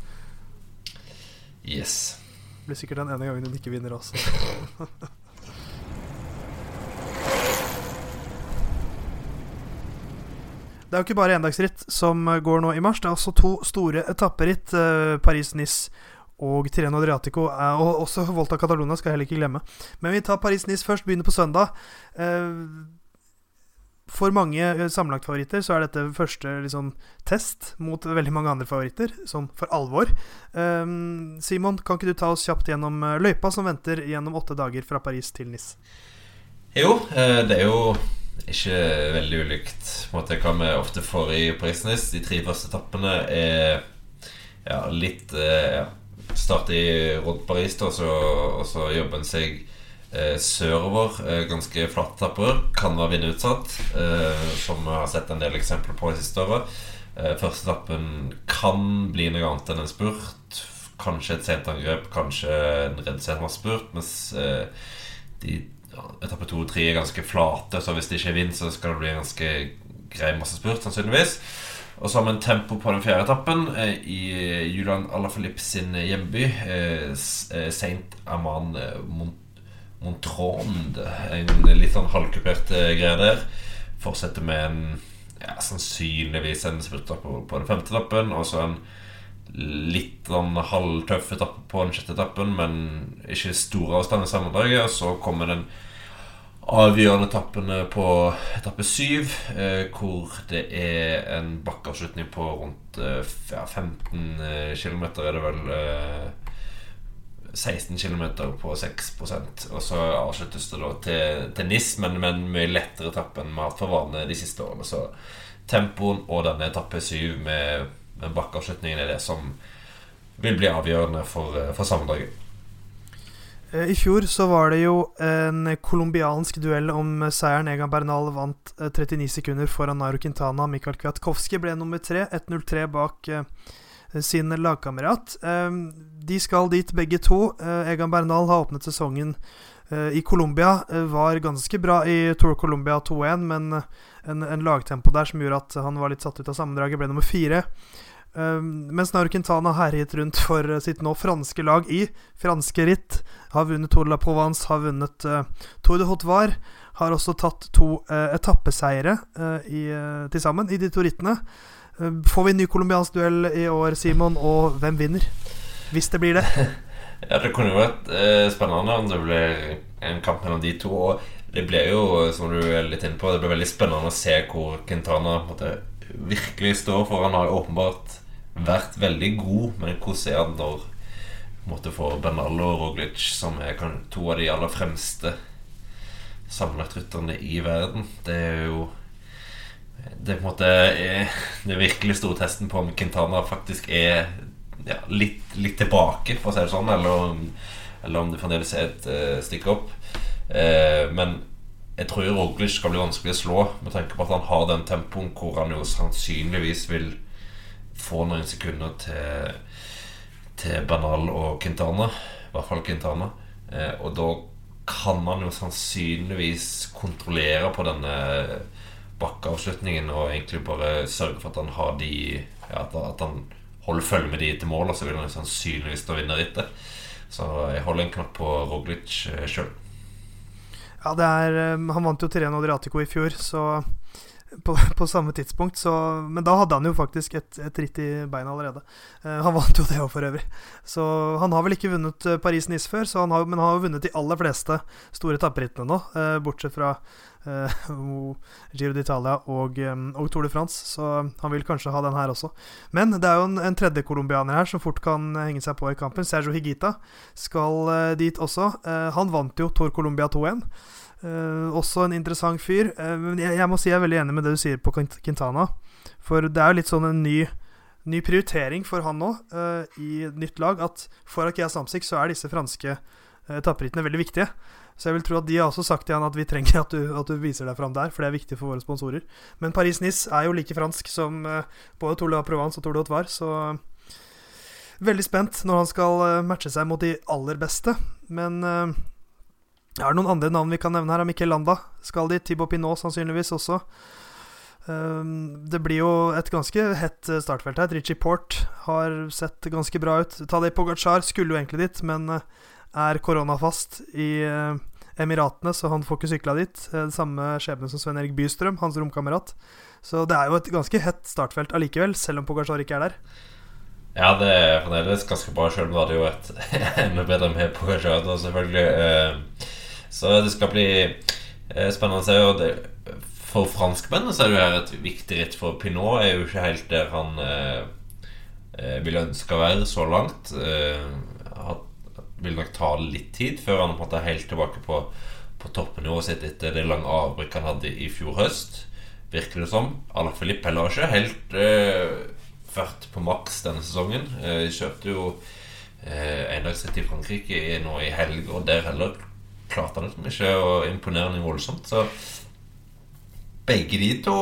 Speaker 2: Yes.
Speaker 1: Det blir sikkert den ene gangen hun ikke vinner også. Det er jo ikke bare endagsritt som går nå i mars. Det er også to store etapperitt. Eh, Paris-Nice og Tireno Adriatico. Og også Volta Catalonia skal jeg heller ikke glemme. Men vi tar Paris-Nice først. Begynner på søndag. Eh, for mange sammenlagtfavoritter så er dette første liksom, test mot veldig mange andre favoritter, sånn for alvor. Eh, Simon, kan ikke du ta oss kjapt gjennom løypa som venter gjennom åtte dager fra Paris til Nis?
Speaker 2: Jo, det er jo ikke veldig ulikt måte, hva vi ofte får i Paris-Nice. De tre første etappene er ja, litt ja, Starte Rod Paris, da, så, og så jobber en seg eh, sørover. Eh, ganske flatte etapper. Kan være vindutsatt, eh, som vi har sett en del eksempler på i siste året. Eh, første etappen kan bli noe annet enn en spurt. Kanskje et sent angrep, kanskje en redd spurt. Mens eh, de, etappe to og tre er ganske flate, så hvis det ikke er vind, så skal det bli en ganske grei masse spurt, sannsynligvis. Og så har vi en tempo på den fjerde etappen eh, i Julian Alaphilippe sin hjemby. Eh, eh Saint Aman eh, Mont. En litt sånn halvkupert eh, greie der. Fortsetter med en ja, sannsynligvis en på, på den femte etappen. Og så en litt sånn halvtøff etappe på den sjette etappen, men ikke stor avstand i sammendraget. Og så kommer den avgjørende etappen på etappe syv, eh, hvor det er en bakkeavslutning på rundt eh, 15 eh, km, er det vel. Eh, 16 km på 6% Og så avsluttes det da til, til NIS, men en mye lettere etappe enn vi har hatt for vane de siste årene. Så tempoen og denne etappe syv med, med bakkeavslutningen er det som vil bli avgjørende for, eh, for sammendraget.
Speaker 1: Eh, I fjor så var det jo en colombiansk duell om seieren. Egan Bernal vant 39 eh, sekunder foran Nairo Quintana. Mikael Kwiatkowski ble nummer tre. 1.03 bak sin lagkamerat. De skal dit, begge to. Egan Bernal har åpnet sesongen i Colombia. Var ganske bra i Tour Colombia 2-1, men en, en, lagtempo der som gjorde at han var litt satt ut av sammendraget, ble nummer fire. Um, mens Nairo Quintana herjet rundt for uh, sitt nå franske lag i franske ritt. Har vunnet Tour de la Provence, har vunnet uh, Tour de Haute Har også tatt to uh, etappeseiere til sammen i de to rittene. får vi en ny colombiansk duell i år, Simon, og hvem vinner? Hvis det blir det.
Speaker 2: ja, det kunne jo vært spennende om det ble en kamp mellom de to. Og det ble jo, som du er litt inne på, det ble veldig spennende å se hvor Quintana måtte, virkelig står for. Han har åpenbart vært veldig god, men hvordan er han når måtte få Bernal og Roglic, som er to av de aller fremste sammenlagtrytterne i verden? Det er jo Det er på en måte er, Det virkelig store testen på om Quintana faktisk er ja, litt, litt, tilbake, for å si det sånn, eller om, eller om det fremdeles er et uh, stikk opp. Uh, men jeg tror Roglic skal bli vanskelig å slå, med tanke på at han har den tempoen hvor han jo sannsynligvis vil få noen sekunder til, til Bernal og Quintana. I hvert fall Quintana. Eh, og da kan man jo sannsynligvis kontrollere på denne bakkeavslutningen og egentlig bare sørge for at han har de ja, At han holder følge med de til mål, og så vil han sannsynligvis da vinne rittet. Så jeg holder en knapp på Roglic eh, sjøl.
Speaker 1: Ja, det er eh, Han vant jo Tireno Adriatico i fjor, så på, på, samme tidspunkt, så Men da hadde han jo faktisk et, et ritt i beina allerede. Uh, han vant jo det òg, for øvrig. Så han har vel ikke vunnet eh, Paris-Nice før, har, men han har jo vunnet de aller fleste store tapperittene nå, uh, bortsett fra uh, Giro d'Italia og, um, og, Tour de France, så han vil kanskje ha den her også. Men det er jo en, en tredje colombianer her som fort kan henge seg på i kampen. Sergio Higita skal dit også. han vant jo Tour Colombia 2-1. Uh, også en interessant fyr. Uh, jeg, jeg, må si jeg er veldig enig med det du sier på Quintana. For det er jo litt sånn en ny, ny prioritering for han nå, uh, i nytt lag, at for Akea Samsic så er disse franske etapperittene veldig viktige. Så jeg vil tro at de har også sagt til han at vi trenger at du, at du viser deg fram der, for det er viktig for våre sponsorer. Men Paris-Nice er jo like fransk som både Tour de Provence og Tour de Haute så veldig spent når han skal matche seg mot de aller beste. Men er det noen andre navn vi kan nevne her? Mikkel Landa skal dit. Tibo Pinot sannsynligvis også. Um, det blir jo et ganske hett eh, startfelt her. Richie Port har sett ganske bra ut. Tadej Pogacar skulle jo egentlig dit, men eh, er koronafast i uh, Emiratene, så han får ikke sykla dit. Det samme skjebne som Sven Erik Bystrøm, hans romkamerat. Så det er jo et ganske hett startfelt allikevel, selv om Pogacar ikke er der.
Speaker 2: Ja, det er fremdeles ganske bra, sjøl om det hadde jo et enda bedre med Pogacar, selvfølgelig. Så det skal bli eh, spennende. Og det, for franskmennene så er det jo her et viktig ritt, for Pinot er jo ikke helt der han eh, eh vil ønske å være så langt. Eh, vil nok ta litt tid før han er helt tilbake på, på toppnivået sitt etter det lange avbrekket han hadde i fjor høst. Virker det som. Alain Philippe heller ikke helt eh, vært på maks denne sesongen. Eh, kjørte jo eh, endagsritt i Frankrike nå i helg, og der heller klarte han liksom ikke å imponere noe voldsomt. Så begge de to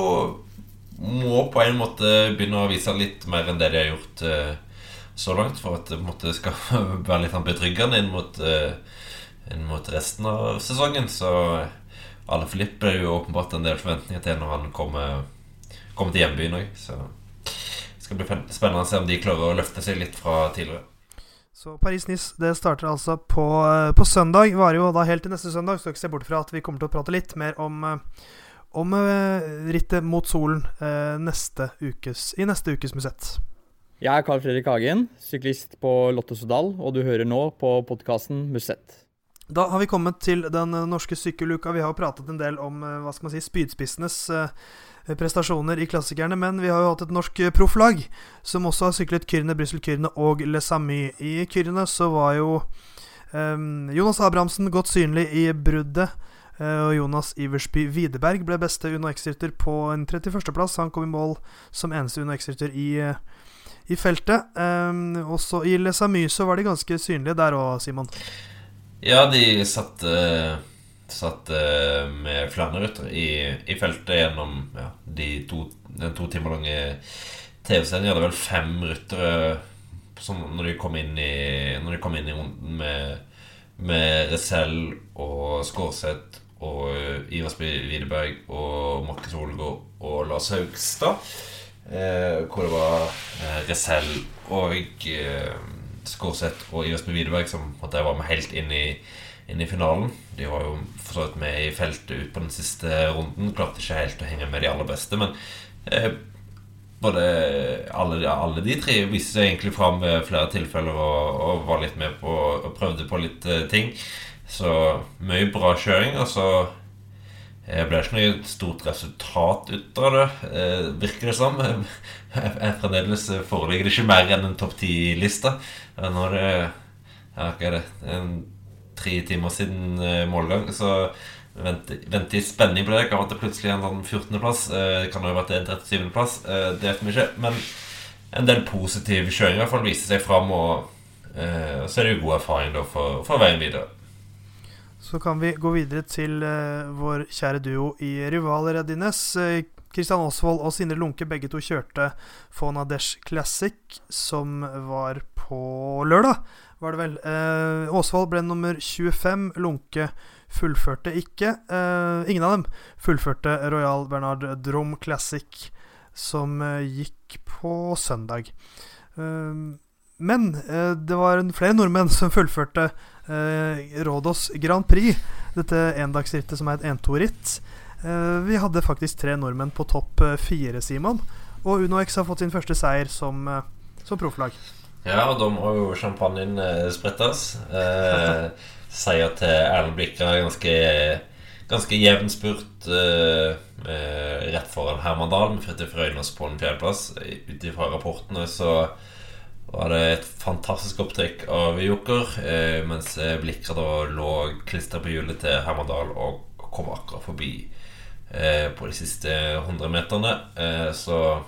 Speaker 2: må på en måte begynne å vise litt mer enn det de har gjort eh, så langt, for at det skal være litt sånn betryggende inn mot, eh, inn mot resten av sesongen. Så alle flipper er jo åpenbart en del forventninger til når han kommer, kommer til hjembyen òg. Så det skal bli spennende å se om de klarer å løfte seg litt fra tidligere.
Speaker 1: Så Paris-Nice det starter altså på, eh, på søndag. Varer jo da helt til neste søndag. Så ikke se bort fra at vi kommer til å prate litt mer om, eh, om rittet mot solen neste ukes, i neste ukes Musett.
Speaker 4: Jeg er Carl Fredrik Hagen, syklist på Lotto Sodal, og du hører nå på podkasten Musett.
Speaker 1: Da har vi kommet til den eh, norske sykkeluka. Vi har jo pratet en del om eh, hva skal man si, spydspissenes eh, prestasjoner i klassikerne, men vi har jo hatt et norsk profflag som også har syklet Kyrne, Brussel-Kyrne og Le Samy. I Kyrne så var jo um, Jonas Abrahamsen godt synlig i bruddet. Og Jonas Iversby Widerberg ble beste Uno X-rytter på en 31.-plass. Han kom i mål som eneste Uno X-rytter i, i, feltet. Um, også i Le Samy så var de ganske synlige der òg, Simon.
Speaker 2: Ja, de satt, uh, satt uh, med flere ryttere i, i, feltet gjennom ja, de to, den to timer lange TV-scenen Det hadde vel fem ryttere når de kom inn i, når de kom inn i runden med, med Resell og Skårseth og uh, Iversby Widerberg og Markus Olgaard og Lars Haugstad. Eh, hvor det var eh, Resell og eh, Skårseth og Iversby Widerberg som måtte var med helt inn i, inn i finalen. De var jo for så vidt med i feltet ut på den siste runden. Klarte ikke helt å henge med de aller beste, men eh, både alle, alle, de tre viste seg egentlig fram ved flere tilfeller og, og, var litt med på og prøvde på litt eh, ting. Så mye bra kjøring. Og så eh, ble ikke noe stort resultat ut av det, eh, virker det som. Fremdeles foreligger det ikke mer enn en topp ti-liste. Nå er det ja, hva er det, en, tre timer siden eh, målgang, så vente, i spenning på det. Kan være plutselig en sånn 14.-plass. Eh, det kan jo ha vært en 37.-plass. Eh, det vet vi ikke. Men en del positiv kjøring i hvert fall viser seg fram, og så er det jo god erfaring da for, for veien videre.
Speaker 1: Så kan vi gå videre til uh, vår kjære duo i rivaler, Edines. Kristian uh, og Sindre Lunke begge to kjørte Fonadesh Classic, som var på lørdag, var det vel. Eh, Osvold ble nummer 25. Lunke fullførte ikke. Eh, ingen av dem fullførte Royal Bernard Drom Classic, som gikk på søndag. men det var flere nordmenn som fullførte eh, Rådås Grand Prix. Dette endagsrittet som er et entoritt. Eh, vi hadde faktisk tre nordmenn på topp eh, fire, Simon. Og UnoX har fått sin første seier som, eh, som profflag.
Speaker 2: Ja, og da må jo champagnen eh, sprettes. Eh, seier til Erlend Blikra ganske, ganske jevn spurt eh, rett foran Herman Dahl med Fridtjof Røynås på en fjerdeplass. Ut ifra rapportene så var det et fantastisk opptrykk av Joker, eh, mens Blikra da lå klistra på hjulet til Hermandal og kom akkurat forbi eh, på de siste 100 meterne. Eh, så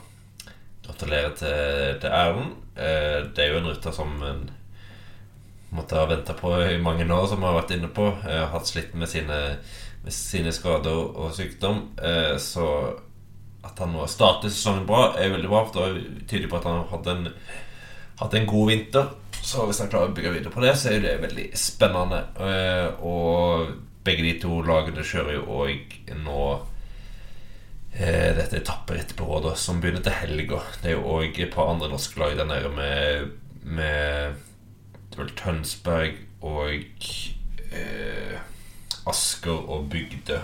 Speaker 2: gratulerer til, til Erlend. Eh, det er jo en rute som en måtte ha venta på i mange år, som har vært inne på. Eh, hatt slitt med sine, med sine skader og sykdom. Eh, så at han nå starter sesongen bra, er veldig bra. For det tyder på at han har hatt en hatt en god vinter. Så hvis han klarer å bygge videre på det, så er det veldig spennende. Og begge de to lagene kjører jo òg nå dette etapperittet på Rådet, som begynner til helga. Det er jo òg et par andre norske lag der nede med, med vel Tønsberg og eh, Asker og Bygdø.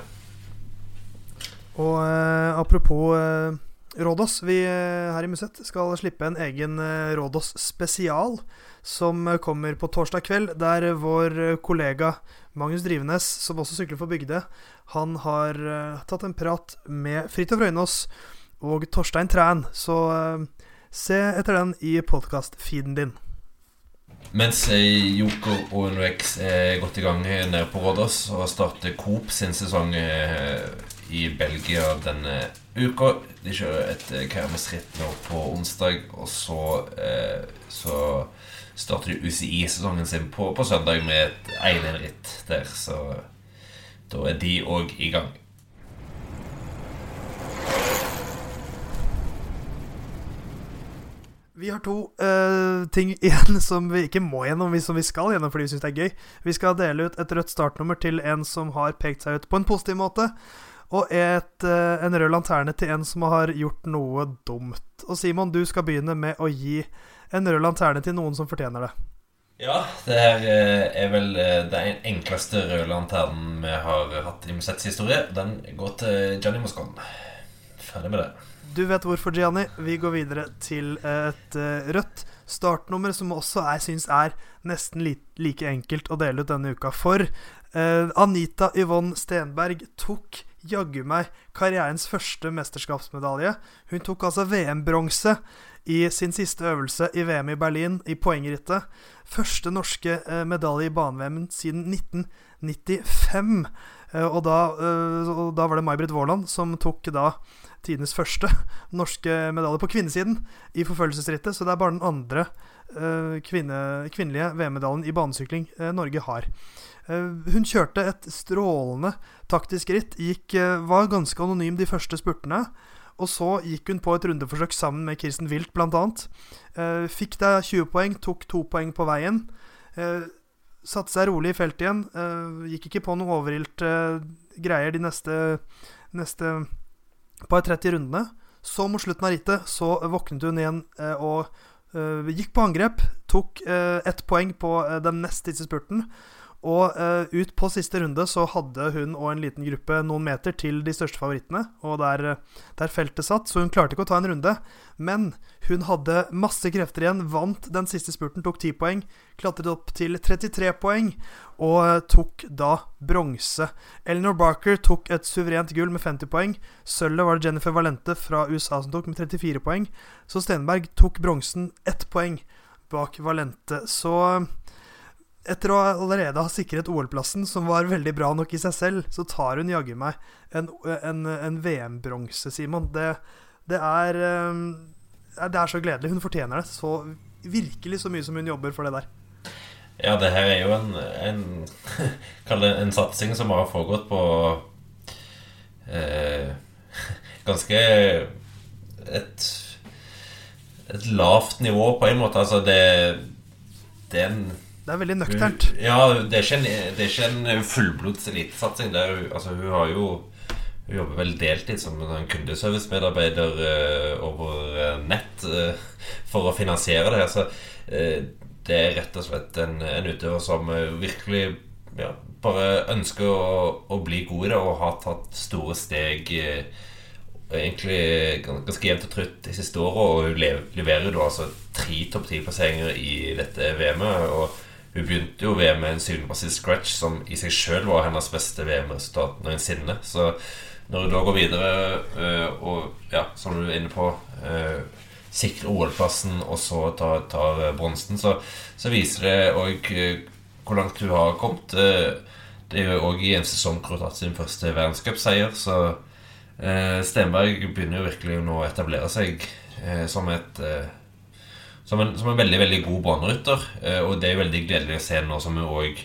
Speaker 1: Og eh, apropos eh, Rådås. Vi eh, her i Musett skal slippe en egen eh, Rådås spesial som eh, kommer på torsdag kveld, der vår kollega Magnus Drivenes, som også sykler for Bygde, han har tatt en prat med Fridtjof Røynås og Torstein Træn. Så se etter den i podkast-feeden din.
Speaker 2: Mens Joker og NOX er godt i gang nede på Rådås og starter Coop sin sesong i Belgia denne uka. De kjører et kermesritt nå på onsdag, og så, eh, så starter de UCI-sesongen sin på, på, søndag med et 1-1-ritt der. Så da er de òg i gang.
Speaker 1: Vi har to uh, ting igjen som vi ikke må gjennom, som vi skal gjennom fordi vi syns det er gøy. Vi skal dele ut et rødt startnummer til en som har pekt seg ut på en positiv måte. Og et, uh, en rød lanterne til en som har gjort noe dumt. Og Simon, du skal begynne med å gi en rød lanterne til noen som fortjener det.
Speaker 2: Ja, det her eh, er vel den enkleste røde lanternen vi har hatt i museets historie. Den går til Gianni Moscon. Ferdig med det.
Speaker 1: Du vet hvorfor, Gianni. Vi går videre til et uh, rødt startnummer, som også jeg syns er nesten like enkelt å dele ut denne uka. For Anita Yvonne Stenberg tok jaggu meg karrierens første mesterskapsmedalje. Hun tok altså VM-bronse i sin siste øvelse i VM i Berlin, i poengrittet. Første norske uh, medalje i bane-VM siden 1995. og, da, og da var det May-Britt Våland som tok da tidenes første norske medalje på kvinnesiden i forfølgelsesrittet. Så det er bare den andre kvinne, kvinnelige VM-medaljen i banesykling Norge har. Hun kjørte et strålende taktisk ritt. Gikk, var ganske anonym de første spurtene. Og så gikk hun på et rundeforsøk sammen med Kirsten Wilt, bl.a. Uh, fikk da 20 poeng, tok to poeng på veien. satte seg rolig i feltet igjen. gikk ikke på noe overilt greier de neste, neste par 30 rundene. Så mot slutten av rittet så våknet hun igjen eh, og uh, gikk på angrep. Tok uh, ett poeng på den nest siste spurten. Og uh, ut på siste runde så hadde hun og en liten gruppe noen meter til de største favorittene, og der, uh, der, feltet satt, så hun klarte ikke å ta en runde. Men hun hadde masse krefter igjen, vant den siste spurten, tok 10 poeng, klatret opp til 33 poeng og uh, tok da bronse. Eleanor Barker tok et suverent gull med 50 poeng. Sølvet var det Jennifer Valente fra USA som tok med 34 poeng. Så Stenberg tok bronsen ett poeng bak Valente. Så etter å allerede ha sikret OL-plassen, som var veldig bra nok i seg selv, så tar hun jaggu meg en, en, en VM-bronse, Simon. Det, det, er Det er så gledelig. Hun fortjener det så virkelig så mye som hun jobber for det der.
Speaker 2: Ja, det her er jo en, en en satsing som har foregått på eh, ganske et et lavt nivå, på en måte. Altså, det, det er en
Speaker 1: det er veldig nøkternt.
Speaker 2: Ja, det er ikke en, det er ikke en fullblods elitesatsing. Altså, hun har jo Hun jobber vel deltid som en kundeservicemedarbeider uh, over uh, nett uh, for å finansiere det. Altså, det er rett og slett en, en utøver som virkelig ja, bare ønsker å, å, bli god i det og har tatt store steg egentlig ganske jevnt og trutt de siste åra. Og hun leverer jo altså tre topp ti-plasseringer i dette VM-et. Og hun begynte jo VM med en syvenplass i scratch, som i seg sjøl var hennes beste VM-resultat noensinne. Så når hun da går videre øh, og, ja, som du er inne på øh, sikrer OL-plassen og så tar, tar bronsen, så, så, viser det òg øh, hvor langt hun har kommet. Det er jo òg i en sesong hvor hun har tatt sin første verdenscupseier, så Stenberg begynner jo virkelig nå å etablere seg som et som en, som en veldig veldig god banerytter. Eh, og det er veldig gledelig å se nå som vi òg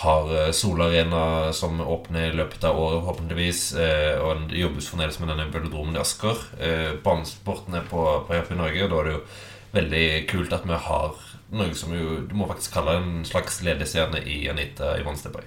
Speaker 2: har eh, Solarena som åpner i løpet av året, forhåpentligvis. Eh, og det jobbes fremdeles med denne velodromen i Asker. Banesporten er på, på i Norge, og da er det jo veldig kult at vi har noe som jo, du må faktisk kalle en slags ledestjerne i Anita Ivan Stebøy.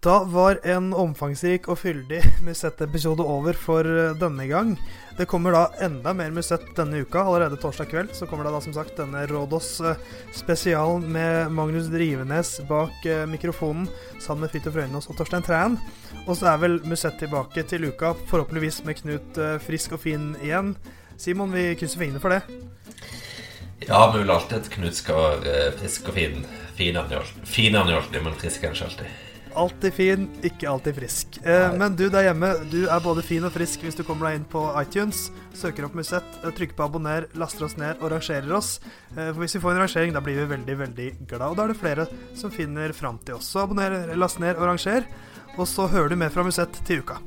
Speaker 1: Da var en omfangsrik og fyldig Musett-episode over for eh, denne gang. Det kommer da enda mer Musett denne uka. Allerede torsdag kveld så kommer det da som sagt denne Rådås spesialen spesial med Magnus Drivenes bak eh, mikrofonen sammen med Fridtjof Røynås og Torstein Træn. Og så er vel Musett tilbake til uka, forhåpentligvis med Knut frisk og fin igjen. Simon, vi krysser fingrene for det.
Speaker 2: Ja, vi vil alltid at Knut skal være frisk og fin. Fin er han alltid, men frisk er han alltid.
Speaker 1: Alltid fin, ikke alltid frisk. Eh, men du der hjemme, du er både fin og frisk hvis du kommer deg inn på iTunes, søker opp Musett, eh, trykker på abonner, laster oss ned og rangerer oss. Eh, for hvis vi får en rangering, da blir vi veldig, veldig glad. Og da er det flere som finner fram til oss. Så abonner, last ned og ranger. Og så hører du mer fra Musett til uka.